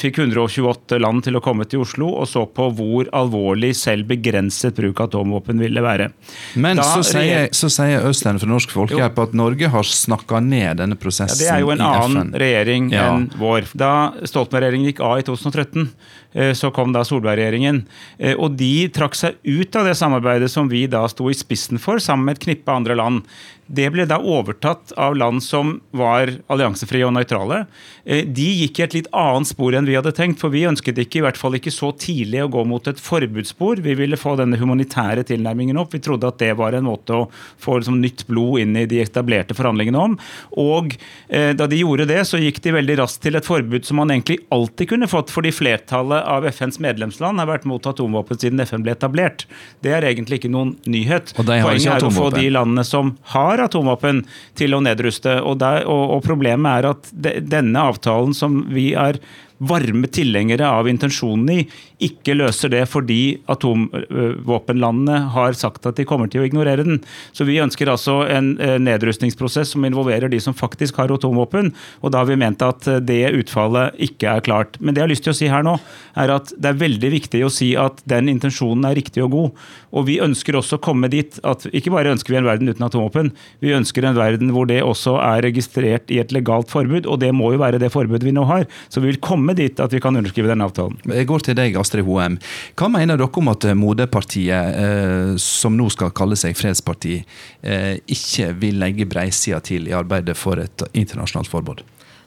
S16: Fikk 128 land til å komme til Oslo og så på hvor alvorlig selv begrenset bruk av atomvåpen ville være.
S2: Men da, så sier, så sier Øystein fra Norsk Folkehjelp at Norge har snakka ned denne prosessen i FN.
S16: Ja, det er jo en annen FN. regjering ja. enn vår. Da Stoltenberg-regjeringen gikk av i 2013, eh, så kom da Solberg-regjeringen. Eh, og de trakk seg ut av det samarbeidet som vi da sto i spissen for, sammen med et knippe andre land. Det ble da overtatt av land som var alliansefrie og nøytrale. Eh, de gikk i et litt annet spor enn vi hadde tenkt, for vi ønsket ikke i hvert fall ikke så tidlig å gå mot et forbudsspor. Vi ville få denne humanitære tilnærmingen opp. Vi trodde at det var en måte å få liksom nytt blod inn i de etablerte forhandlingene om. Og eh, da de gjorde det, så gikk de veldig raskt til et forbud som man egentlig alltid kunne fått, fordi flertallet av FNs medlemsland har vært mot atomvåpen siden FN ble etablert. Det er egentlig ikke noen nyhet.
S2: Poenget
S16: er å få de landene som har har atomvåpen til å nedruste. Og, der, og, og problemet er at de, denne avtalen som vi er varme tilhengere av intensjonen i, ikke løser det fordi atomvåpenlandene har sagt at de kommer til å ignorere den. Så Vi ønsker altså en eh, nedrustningsprosess som involverer de som faktisk har atomvåpen. og Da har vi ment at eh, det utfallet ikke er klart. Men det jeg har lyst til å si her nå, er at det er veldig viktig å si at den intensjonen er riktig og god. Og vi ønsker også å komme dit at ikke bare ønsker vi en verden uten atomvåpen, vi ønsker en verden hvor det også er registrert i et legalt forbud, og det må jo være det forbudet vi nå har. Så vi vil komme dit at vi kan underskrive den avtalen.
S2: Jeg går til deg, Astrid Hoem. Hva mener dere om at moderpartiet, eh, som nå skal kalle seg fredsparti, eh, ikke vil legge breisida til i arbeidet for et internasjonalt forbud?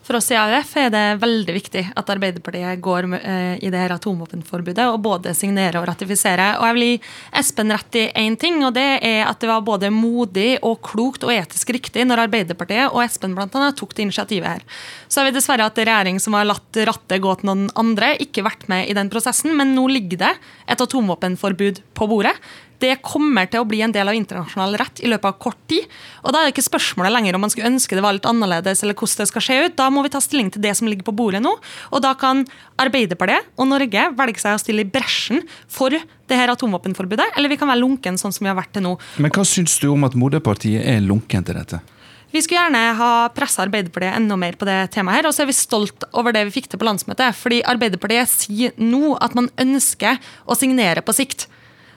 S17: For oss i AUF er det veldig viktig at Arbeiderpartiet går eh, i det her atomvåpenforbudet og både signerer og ratifiserer. Og jeg vil gi Espen rett i én ting, og det er at det var både modig og klokt og etisk riktig når Arbeiderpartiet og Espen annet tok det initiativet her. Så har vi dessverre hatt en regjering som har latt rattet gå til noen andre, ikke vært med i den prosessen, men nå ligger det et atomvåpenforbud på bordet. Det kommer til å bli en del av internasjonal rett i løpet av kort tid. Og Da er det ikke spørsmålet lenger om man skulle ønske det var litt annerledes, eller hvordan det skal se ut. Da må vi ta stilling til det som ligger på bordet nå. Og da kan Arbeiderpartiet og Norge velge seg å stille i bresjen for det her atomvåpenforbudet, eller vi kan være lunken sånn som vi har vært til nå.
S2: Men hva syns du om at moderpartiet er lunken til dette?
S17: Vi skulle gjerne ha pressa Arbeiderpartiet enda mer på det temaet. her, Og så er vi stolt over det vi fikk til på landsmøtet. Fordi Arbeiderpartiet sier nå at man ønsker å signere på sikt.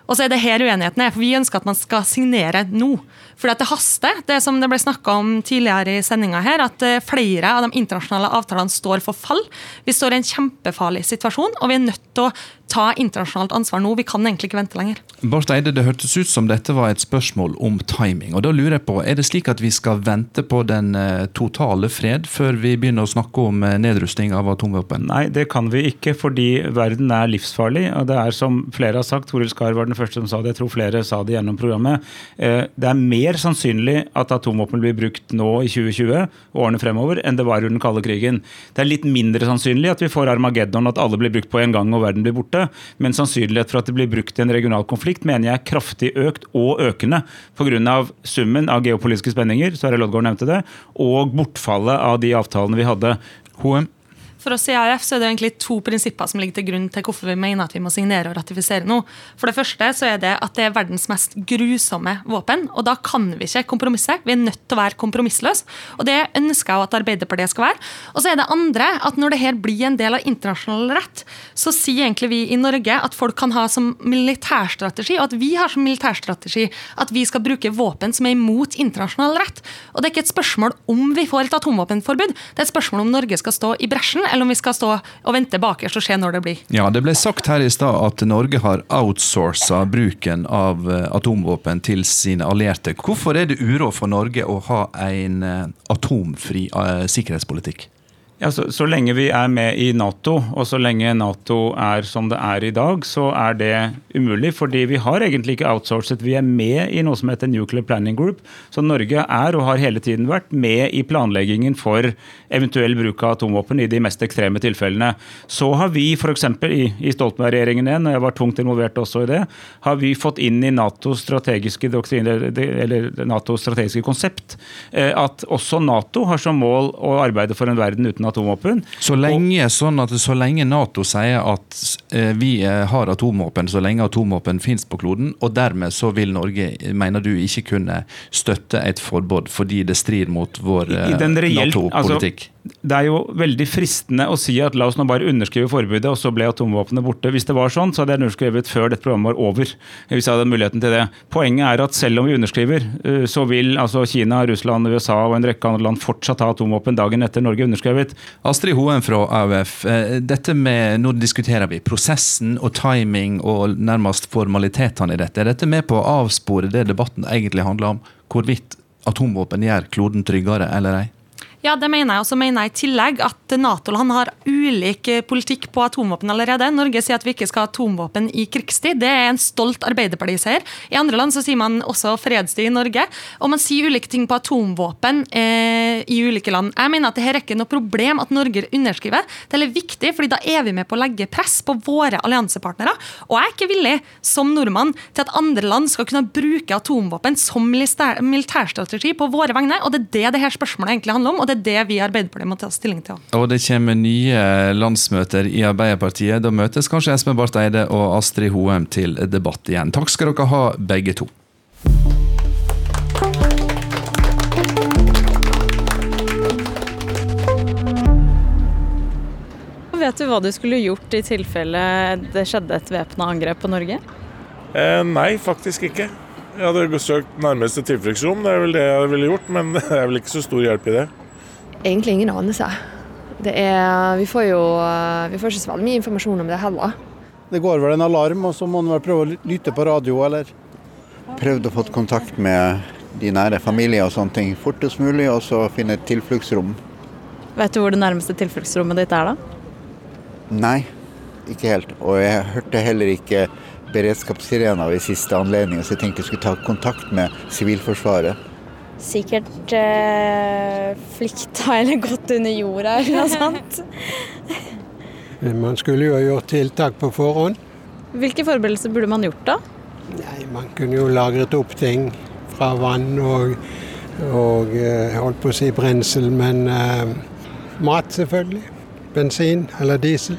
S17: Og så er det her uenigheten er, for Vi ønsker at man skal signere nå. Fordi at det haster. Det som det ble snakka om tidligere i sendinga her, at eh, flere av de internasjonale avtalene står for fall. Vi står i en kjempefarlig situasjon, og vi er nødt til å ta internasjonalt ansvar nå. Vi kan egentlig ikke vente lenger.
S2: Barth Eide, Det hørtes ut som dette var et spørsmål om timing. og da lurer jeg på, Er det slik at vi skal vente på den eh, totale fred før vi begynner å snakke om nedrustning av atomvåpen?
S16: Nei, det kan vi ikke, fordi verden er livsfarlig. og det er som flere har sagt, Toril Skar var den første som sa det, jeg tror flere sa det gjennom programmet. Eh, det er mer sannsynlig at atomvåpen blir brukt nå i 2020, årene fremover, enn det var under den kalde krigen. Det er litt mindre sannsynlig at vi får Armageddon, at alle blir brukt på en gang og verden blir borte men sannsynlighet for at det blir brukt i en regional konflikt mener jeg er kraftig økt og økende pga. summen av geopolitiske spenninger, Sverre Loddgaard nevnte det, og bortfallet av de avtalene vi hadde.
S2: HM.
S17: For oss i AUF så er det egentlig to prinsipper som ligger til grunn til hvorfor vi mener at vi må signere og ratifisere nå. For det første så er det at det er verdens mest grusomme våpen. Og da kan vi ikke kompromisse. Vi er nødt til å være kompromissløse. Og det ønsker jeg at Arbeiderpartiet skal være. Og så er det andre at når det her blir en del av internasjonal rett, så sier egentlig vi i Norge at folk kan ha som militærstrategi, og at vi har som militærstrategi at vi skal bruke våpen som er imot internasjonal rett. Og det er ikke et spørsmål om vi får et atomvåpenforbud, det er et spørsmål om Norge skal stå i bresjen eller om vi skal stå og vente bakerst og se når det blir.
S2: Ja, Det ble sagt her i stad at Norge har outsourca bruken av eh, atomvåpen til sine allierte. Hvorfor er det uro for Norge å ha en eh, atomfri uh, sikkerhetspolitikk?
S16: Ja, så, så, lenge vi er med i Nato, og så lenge Nato er som det er i dag, så er det umulig. Fordi vi har egentlig ikke outsourcet. Vi er med i noe som heter Nuclear Planning Group. Så Norge er og har hele tiden vært med i planleggingen for eventuell bruk av atomvåpen i de mest ekstreme tilfellene. Så har vi f.eks. i, i Stoltenberg-regjeringen igjen, og jeg var tungt involvert også i det, har vi fått inn i NATOs strategiske doktriner, eller NATOs strategiske konsept eh, at også Nato har som mål å arbeide for en verden uten atomvåpen atomvåpen.
S2: Så lenge, sånn at, så lenge Nato sier at eh, vi eh, har atomvåpen, så lenge atomvåpen finnes på kloden, og dermed så vil Norge, mener du, ikke kunne støtte et forbud fordi det strir mot vår eh, Nato-politikk?
S16: Altså, det er jo veldig fristende å si at la oss nå bare underskrive forbudet, og så ble atomvåpenet borte. Hvis det var sånn, så hadde jeg underskrevet før dette programmet var over. hvis jeg hadde muligheten til det. Poenget er at selv om vi underskriver, så vil altså Kina, Russland, USA og en rekke andre land fortsatt ha atomvåpen dagen etter Norge underskrevet.
S2: Astrid Hoen fra AUF, eh, dette med, nå diskuterer vi prosessen og timing og nærmest formalitetene i dette. Er dette med på å avspore det debatten egentlig handler om? Hvorvidt atomvåpen gjør kloden tryggere eller ei?
S17: Ja, det mener jeg. Og så mener jeg i tillegg at Nato-land har ulik politikk på atomvåpen allerede. Norge sier at vi ikke skal ha atomvåpen i krigstid. Det er en stolt Arbeiderparti-seier. I andre land så sier man også fredstid i Norge. Og man sier ulike ting på atomvåpen eh, i ulike land. Jeg mener at det her er ikke noe problem at Norge underskriver. Det er viktig, fordi da er vi med på å legge press på våre alliansepartnere. Og jeg er ikke villig, som nordmann, til at andre land skal kunne bruke atomvåpen som militærstrategi på våre vegne. Og det er det det her spørsmålet egentlig handler om. og det det er det vi i Arbeiderpartiet må ta stilling til.
S2: Og det kommer nye landsmøter i Arbeiderpartiet. Da møtes kanskje Espen Barth Eide og Astrid Hoem til debatt igjen. Takk skal dere ha, begge to.
S1: Vet du hva du skulle gjort i tilfelle det skjedde et væpna angrep på Norge?
S7: Eh, nei, faktisk ikke. Jeg hadde søkt nærmeste tilfluktsrom, det er vel det jeg ville gjort, men det er vel ikke så stor hjelp i det.
S6: Egentlig ingen anelse. Er, vi, får jo vi får ikke så veldig mye informasjon om det heller.
S18: Det går vel en alarm, og så må man vel prøve å lytte på radio, eller?
S8: Prøvd å få kontakt med de nære familier og sånne ting fortest mulig, og så finne et tilfluktsrom.
S1: Vet du hvor det nærmeste tilfluktsrommet ditt er, da?
S8: Nei, ikke helt. Og jeg hørte heller ikke beredskapssirena ved siste anledning, så jeg tenkte jeg skulle ta kontakt med Sivilforsvaret.
S4: Sikkert eh, flykta eller gått under jorda eller noe sånt.
S18: Man skulle jo ha gjort tiltak på forhånd.
S1: Hvilke forberedelser burde man gjort da?
S18: Nei,
S19: Man kunne jo lagret opp ting fra vann og, og eh, holdt på å si brensel, men eh, mat selvfølgelig. Bensin eller diesel.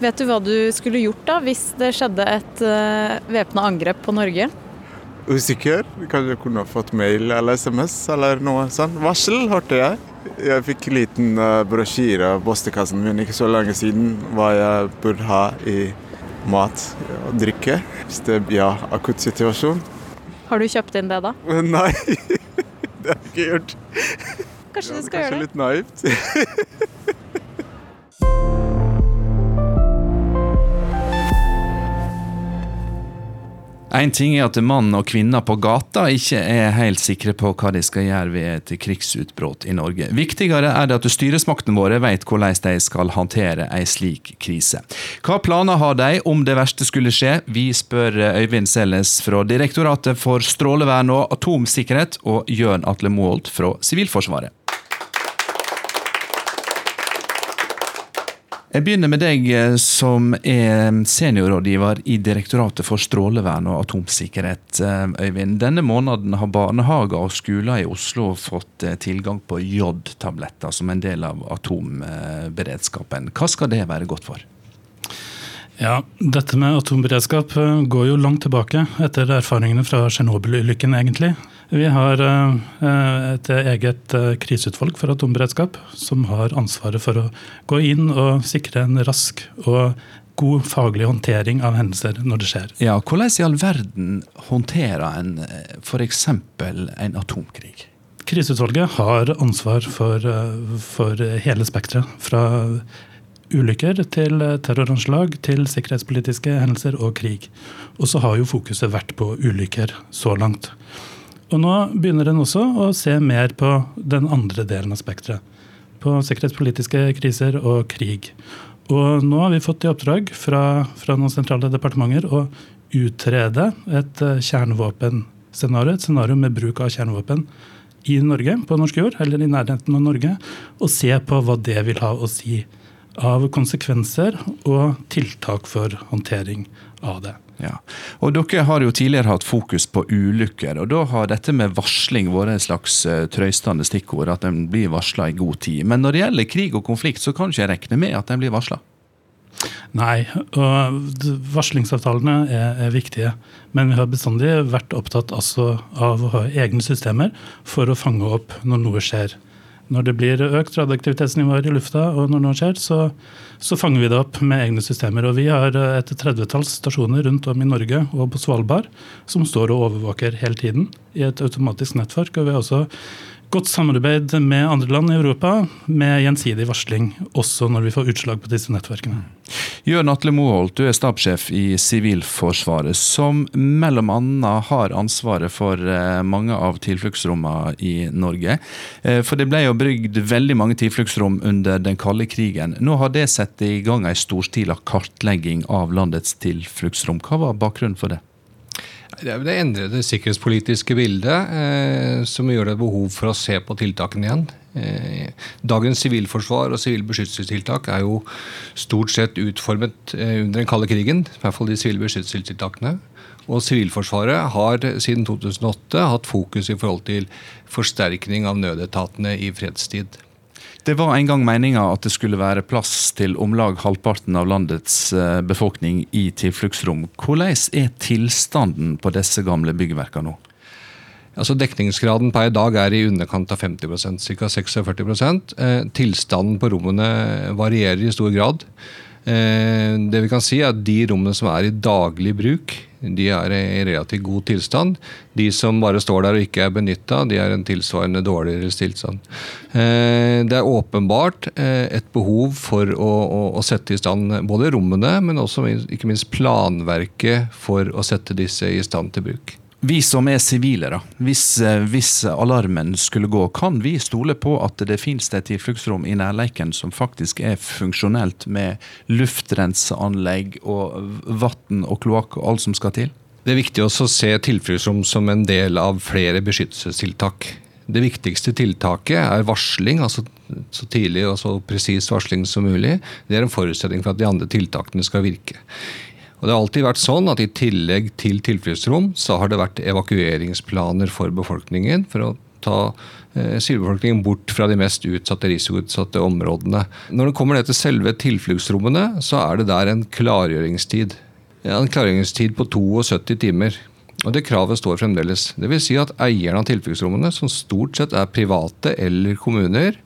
S1: Vet du hva du skulle gjort da hvis det skjedde et uh, væpna angrep på Norge?
S20: Usikker. Kanskje jeg kunne fått mail eller SMS eller noe sånt. Varsel, hørte jeg. Jeg fikk en liten uh, brosjyre av postkassen min ikke så lenge siden hva jeg burde ha i mat og drikke hvis det blir ja, akutt situasjon.
S1: Har du kjøpt inn det, da?
S20: Nei, det har jeg ikke gjort.
S1: Kanskje du skal
S20: Kanskje
S1: gjøre det?
S20: Kanskje litt naivt.
S2: En ting er at mann og kvinner på gata ikke er helt sikre på hva de skal gjøre ved et krigsutbrudd i Norge. Viktigere er det at styresmaktene våre vet hvordan de skal håndtere en slik krise. Hva planer har de om det verste skulle skje? Vi spør Øyvind Selles fra Direktoratet for strålevern og atomsikkerhet og Jørn Atle Moholt fra Sivilforsvaret. Jeg begynner med deg eh, som er seniorrådgiver i Direktoratet for strålevern og atomsikkerhet. eh, Øyvind. Denne måneden har barnehager og skoler i Oslo fått eh, tilgang på jodtabletter som en del av atomberedskapen. Hva skal det være godt for?
S21: Ja, Dette med atomberedskap går jo langt tilbake, etter erfaringene fra Tsjernobyl-ulykken, egentlig. Vi har eh, et eget eh, kriseutvalg for atomberedskap, som har ansvaret for å gå inn og sikre en rask og god faglig håndtering av hendelser når det skjer.
S2: Ja, Hvordan i all verden håndterer en f.eks. en atomkrig?
S21: Kriseutvalget har ansvar for, eh, for hele spekteret. Fra ulykker til terroranslag til sikkerhetspolitiske hendelser og krig. Og så har jo fokuset vært på ulykker så langt. Og nå begynner en også å se mer på den andre delen av spekteret. På sikkerhetspolitiske kriser og krig. Og nå har vi fått i oppdrag fra, fra noen sentrale departementer å utrede et eh, kjernevåpenscenario, et scenario med bruk av kjernevåpen i Norge, på norsk jord, eller i nærheten av Norge, og se på hva det vil ha å si av konsekvenser og tiltak for håndtering av det.
S2: Ja. Og Dere har jo tidligere hatt fokus på ulykker, og da har dette med varsling vært en slags uh, trøystende stikkord, at en blir varsla i god tid. Men når det gjelder krig og konflikt, så kan ikke jeg regne med at en blir varsla?
S21: Nei, og varslingsavtalene er, er, viktige. Men vi har bestandig vært opptatt altså av å ha egne systemer for å fange opp når noe skjer. Når det blir økt radioaktivitetsnivåer i lufta, og når noe skjer, så, så, fanger vi det opp med egne systemer. Og vi har et tredvetalls stasjoner rundt om i Norge og på Svalbard som står og overvåker hele tiden i et automatisk nettverk. Og vi har også godt samarbeid med andre land i Europa med gjensidig varsling, også når vi får utslag på disse nettverkene.
S2: Jørn Atle Moholt, du er stabssjef i Sivilforsvaret, som bl.a. har ansvaret for eh, mange av tilfluktsrommene i Norge. Eh, for det ble jo brygd veldig mange tilfluktsrom under den kalde krigen. Nå har det satt i gang en storstila kartlegging av landets tilfluktsrom. Hva var bakgrunnen for det?
S22: Det er det endrede sikkerhetspolitiske bildet eh, som gjør det behov for å se på tiltakene igjen. Eh, dagens sivilforsvar og sivile beskyttelsestiltak er jo stort sett utformet eh, under den kalde krigen. I hvert fall de sivile beskyttelsestiltakene. Og Sivilforsvaret har siden 2008 hatt fokus i forhold til forsterkning av nødetatene i fredstid.
S2: Det var en gang meninga at det skulle være plass til om lag halvparten av landets befolkning i tilfluktsrom. Hvordan er tilstanden på disse gamle byggverkene nå?
S22: Altså Dekningsgraden per dag er i underkant av 50% ca. 46 eh, Tilstanden på rommene varierer i stor grad. Eh, det vi kan si er at De rommene som er i daglig bruk, de er i relativt god tilstand. De som bare står der og ikke er benytta, de er en tilsvarende dårligere tilstand. Det er åpenbart et behov for å, å, å sette i stand både rommene, men også ikke minst planverket for å sette disse i stand til bruk.
S2: Vi som er sivile, da. Hvis, hvis, alarmen skulle gå, kan vi stole på at det finnes et tilfluktsrom i nærleiken som faktisk er funksjonelt med luftrenseanlegg og vann og kloakk og alt som skal til?
S22: Det er viktig også å se tilfluktsrom som en del av flere beskyttelsestiltak. Det viktigste tiltaket er varsling, altså så tidlig og så presis varsling som mulig. Det er en forutsetning for at de andre tiltakene skal virke. Og det har alltid vært sånn at I tillegg til tilfluktsrom så har det vært evakueringsplaner for befolkningen for å ta eh, sivilbefolkningen bort fra de mest utsatte risikoutsatte områdene. Når det kommer ned til selve tilfluktsrommene, så er det der en klargjøringstid. En klargjøringstid på 72 timer. Og Det kravet står fremdeles. Vil si at Eierne av tilfluktsrommene, som stort sett er private eller kommuner,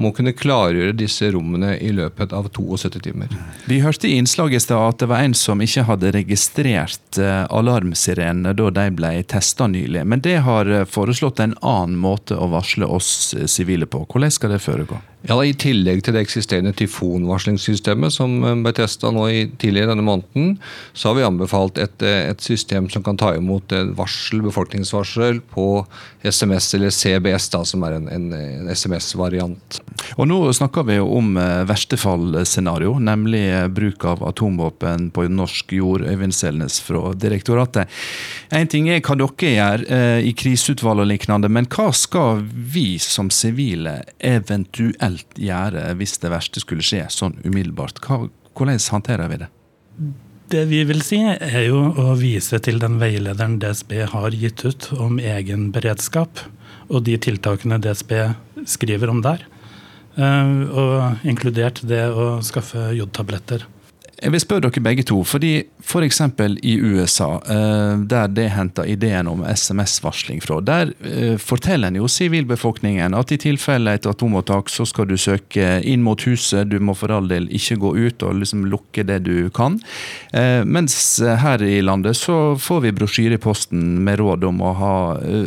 S22: må kunne klargjøre disse rommene i løpet av 72 timer.
S2: Vi hørte i innslaget i stad at det var en som ikke hadde registrert eh, alarmsirenene da de ble testa nylig. Men det har eh, foreslått en annen måte å varsle oss eh, sivile på. Hvordan skal det foregå?
S22: Ja, I tillegg til det eksisterende tyfonvarslingssystemet som ble testa tidligere denne måneden, så har vi anbefalt et, et, system som kan ta imot varsel, befolkningsvarsel på SMS eller CBS, da, som er en, en, en SMS-variant.
S2: Og Nå snakker vi om eh, verstefallscenario, nemlig eh, bruk av atomvåpen på norsk jord. Øyvind Selnes fra direktoratet. En ting er hva dere gjør eh, i kriseutvalg og lignende, men hva skal vi som sivile eventuelt gjøre hvis det verste skulle skje sånn umiddelbart? Hva, hvordan håndterer vi det?
S21: Det vi vil si, er jo å vise til den veilederen DSB har gitt ut om egen beredskap, og de tiltakene DSB skriver om der. Eh, og inkludert det å skaffe jodtabletter.
S2: Jeg vil spørre dere begge to, fordi F.eks. For i USA, eh, der det henter ideen om SMS-varsling fra, der eh, forteller en jo sivilbefolkningen at i tilfelle et atomopptak, så skal du søke inn mot huset, du må for all del ikke gå ut og liksom lukke det du kan. Eh, mens her i landet så får vi brosjyre i posten med råd om å ha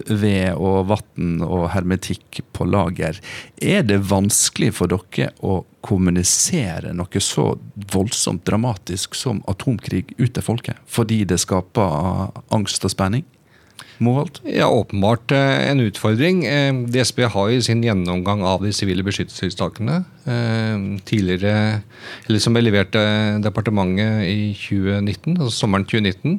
S2: ved og vann og hermetikk på lager. Er det vanskelig for dere å kommunisere noe så voldsomt dramatisk som atomkrig ut til folket? Fordi det skaper angst og spenning? Moholt?
S22: Ja, åpenbart eh, en utfordring. Eh, DSB har i sin gjennomgang av de sivile beskyttelsestiltakene eh, tidligere, eller som ble levert til departementet i 2019, altså sommeren 2019,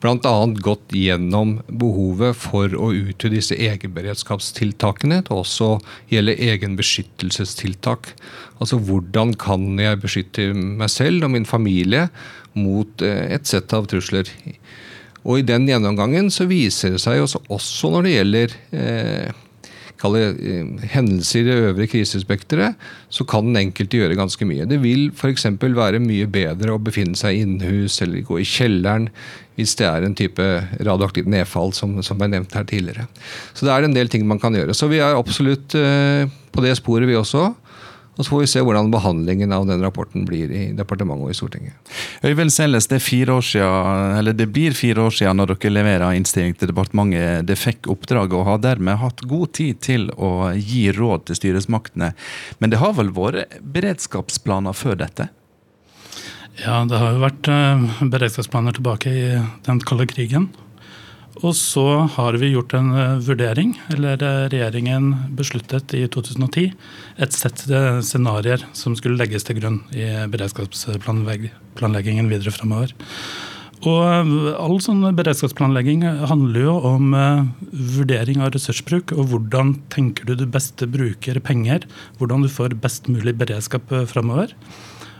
S22: bl.a. gått gjennom behovet for å utvide disse egenberedskapstiltakene til også gjelde egenbeskyttelsestiltak. Altså hvordan kan jeg beskytte meg selv og min familie mot et sett av trusler. Og I den gjennomgangen så viser det seg også, også når det gjelder eh, eh, hendelser i det øvre krisespekteret, så kan den enkelte gjøre ganske mye. Det vil f.eks. være mye bedre å befinne seg innhus eller gå i kjelleren hvis det er en type radioaktivt nedfall som, som ble nevnt her tidligere. Så det er en del ting man kan gjøre. Så vi er absolutt eh, på det sporet, vi også. Og Så får vi se hvordan behandlingen av den rapporten blir i departementet og i Stortinget.
S2: Øyvind Selles, det, det, blir fire år siden når dere leverer innstilling til departementet. Det fikk oppdraget og har dermed hatt god tid til å gi råd til styresmaktene. Men det har vel vært beredskapsplaner før dette?
S21: Ja, det har jo vært eh, beredskapsplaner tilbake i den kalde krigen. Og så har vi gjort en eh, vurdering, eller eh, regjeringen besluttet i 2010 et sett scenarioer som skulle legges til grunn i beredskapsplanleggingen videre framover. Og eh, all sånn beredskapsplanlegging handler jo om vurdering av ressursbruk, og hvordan tenker du du best bruker penger, hvordan du får best mulig beredskap framover.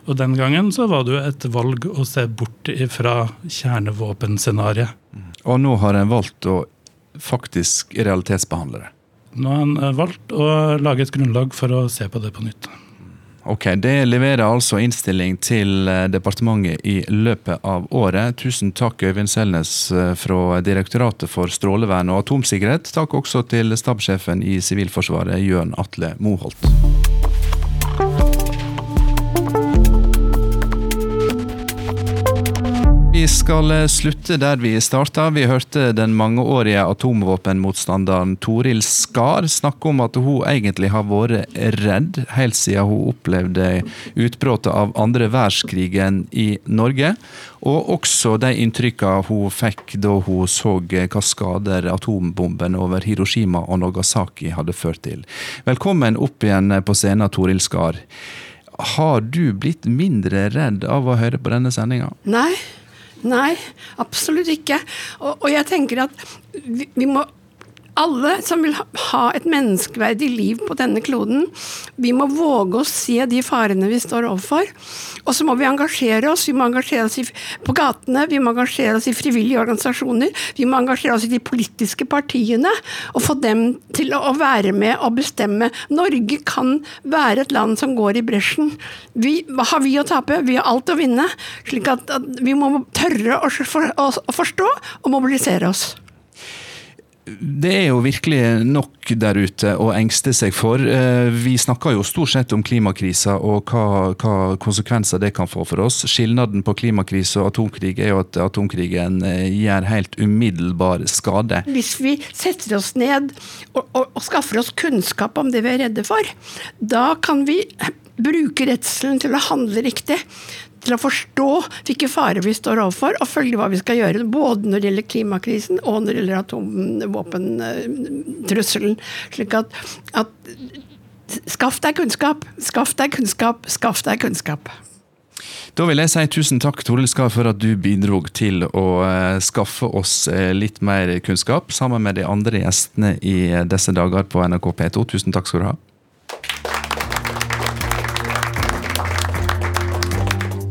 S21: Og den gangen så var det jo et valg å se bort fra kjernevåpenscenarioet.
S2: Og nå har en valgt å faktisk realitetsbehandle det?
S21: Nå har en eh, valgt å lage et grunnlag for å se på det på nytt.
S2: Ok, Det leverer altså innstilling til eh, departementet i løpet av året. Tusen takk Øyvind Selnes eh, fra Direktoratet for strålevern og atomsikkerhet. Takk også til stabssjefen i Sivilforsvaret, Jørn Atle Moholt. Vi skal eh, slutte der vi starta. Vi hørte den mangeårige atomvåpenmotstanderen Toril Skar snakke om at hun egentlig har vært redd helt siden hun opplevde utbruddet av andre verdenskrigen i Norge. Og også de inntrykkene hun fikk da hun så hva skader atombomben over Hiroshima og Nagasaki hadde ført til. Velkommen opp igjen på scenen, Toril Skar. Har du blitt mindre redd av å høre på denne sendinga?
S23: Nei. Nei, absolutt ikke. Og, og jeg tenker at vi, vi, må
S3: alle som vil ha et menneskeverdig liv på denne kloden, vi må våge å se de farene vi står overfor. Og så må vi engasjere oss. Vi må engasjere oss på gatene, vi må engasjere oss i frivillige organisasjoner. Vi må engasjere oss i de politiske partiene og få dem til å være med og bestemme. Norge kan være et land som går i bresjen. Vi, hva har vi å tape? Vi har alt å vinne. slik at, at vi må tørre å, for, å, å forstå og mobilisere oss.
S2: Det er jo virkelig nok der ute å engste seg for. Eh, vi snakker jo stort sett om klimakrisa og hva, hva, konsekvenser det kan få for oss. Skilnaden på klimakrise og atomkrig er jo at atomkrigen eh, gjør helt umiddelbar skade.
S3: Hvis vi setter oss ned og, og, og skaffer oss kunnskap om det vi er redde for, da kan vi bruke redselen til å handle riktig til å forstå hvilke farer vi står overfor, og følge hva vi skal gjøre. Både når det gjelder klimakrisen og når det gjelder atomvåpentrusselen. Slik at, at Skaff deg kunnskap, skaff deg kunnskap, skaff deg kunnskap.
S2: Da vil jeg si tusen takk Toril Skar, for at du bidro til å uh, skaffe oss uh, litt mer kunnskap, sammen med de andre gjestene i disse dager på NRK P2. Tusen takk skal du ha.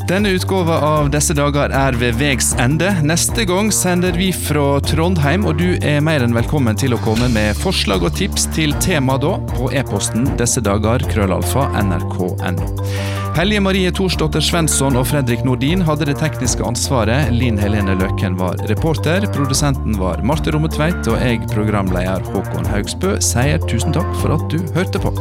S2: Denne utgåva av Disse dager er ved vegs ende. Neste gang sender vi fra Trondheim, og du er mer enn velkommen til å komme med forslag og tips til tema da, på e-posten disse dager, krøllalfa, nrk.no. Helje Marie Thorsdotter Svensson og Fredrik Nordin hadde det tekniske ansvaret. Linn Helene Løkken var reporter. Produsenten var Marte Rommetveit, og jeg, programleder Håkon Haugsbø, sier tusen takk for at du hørte på.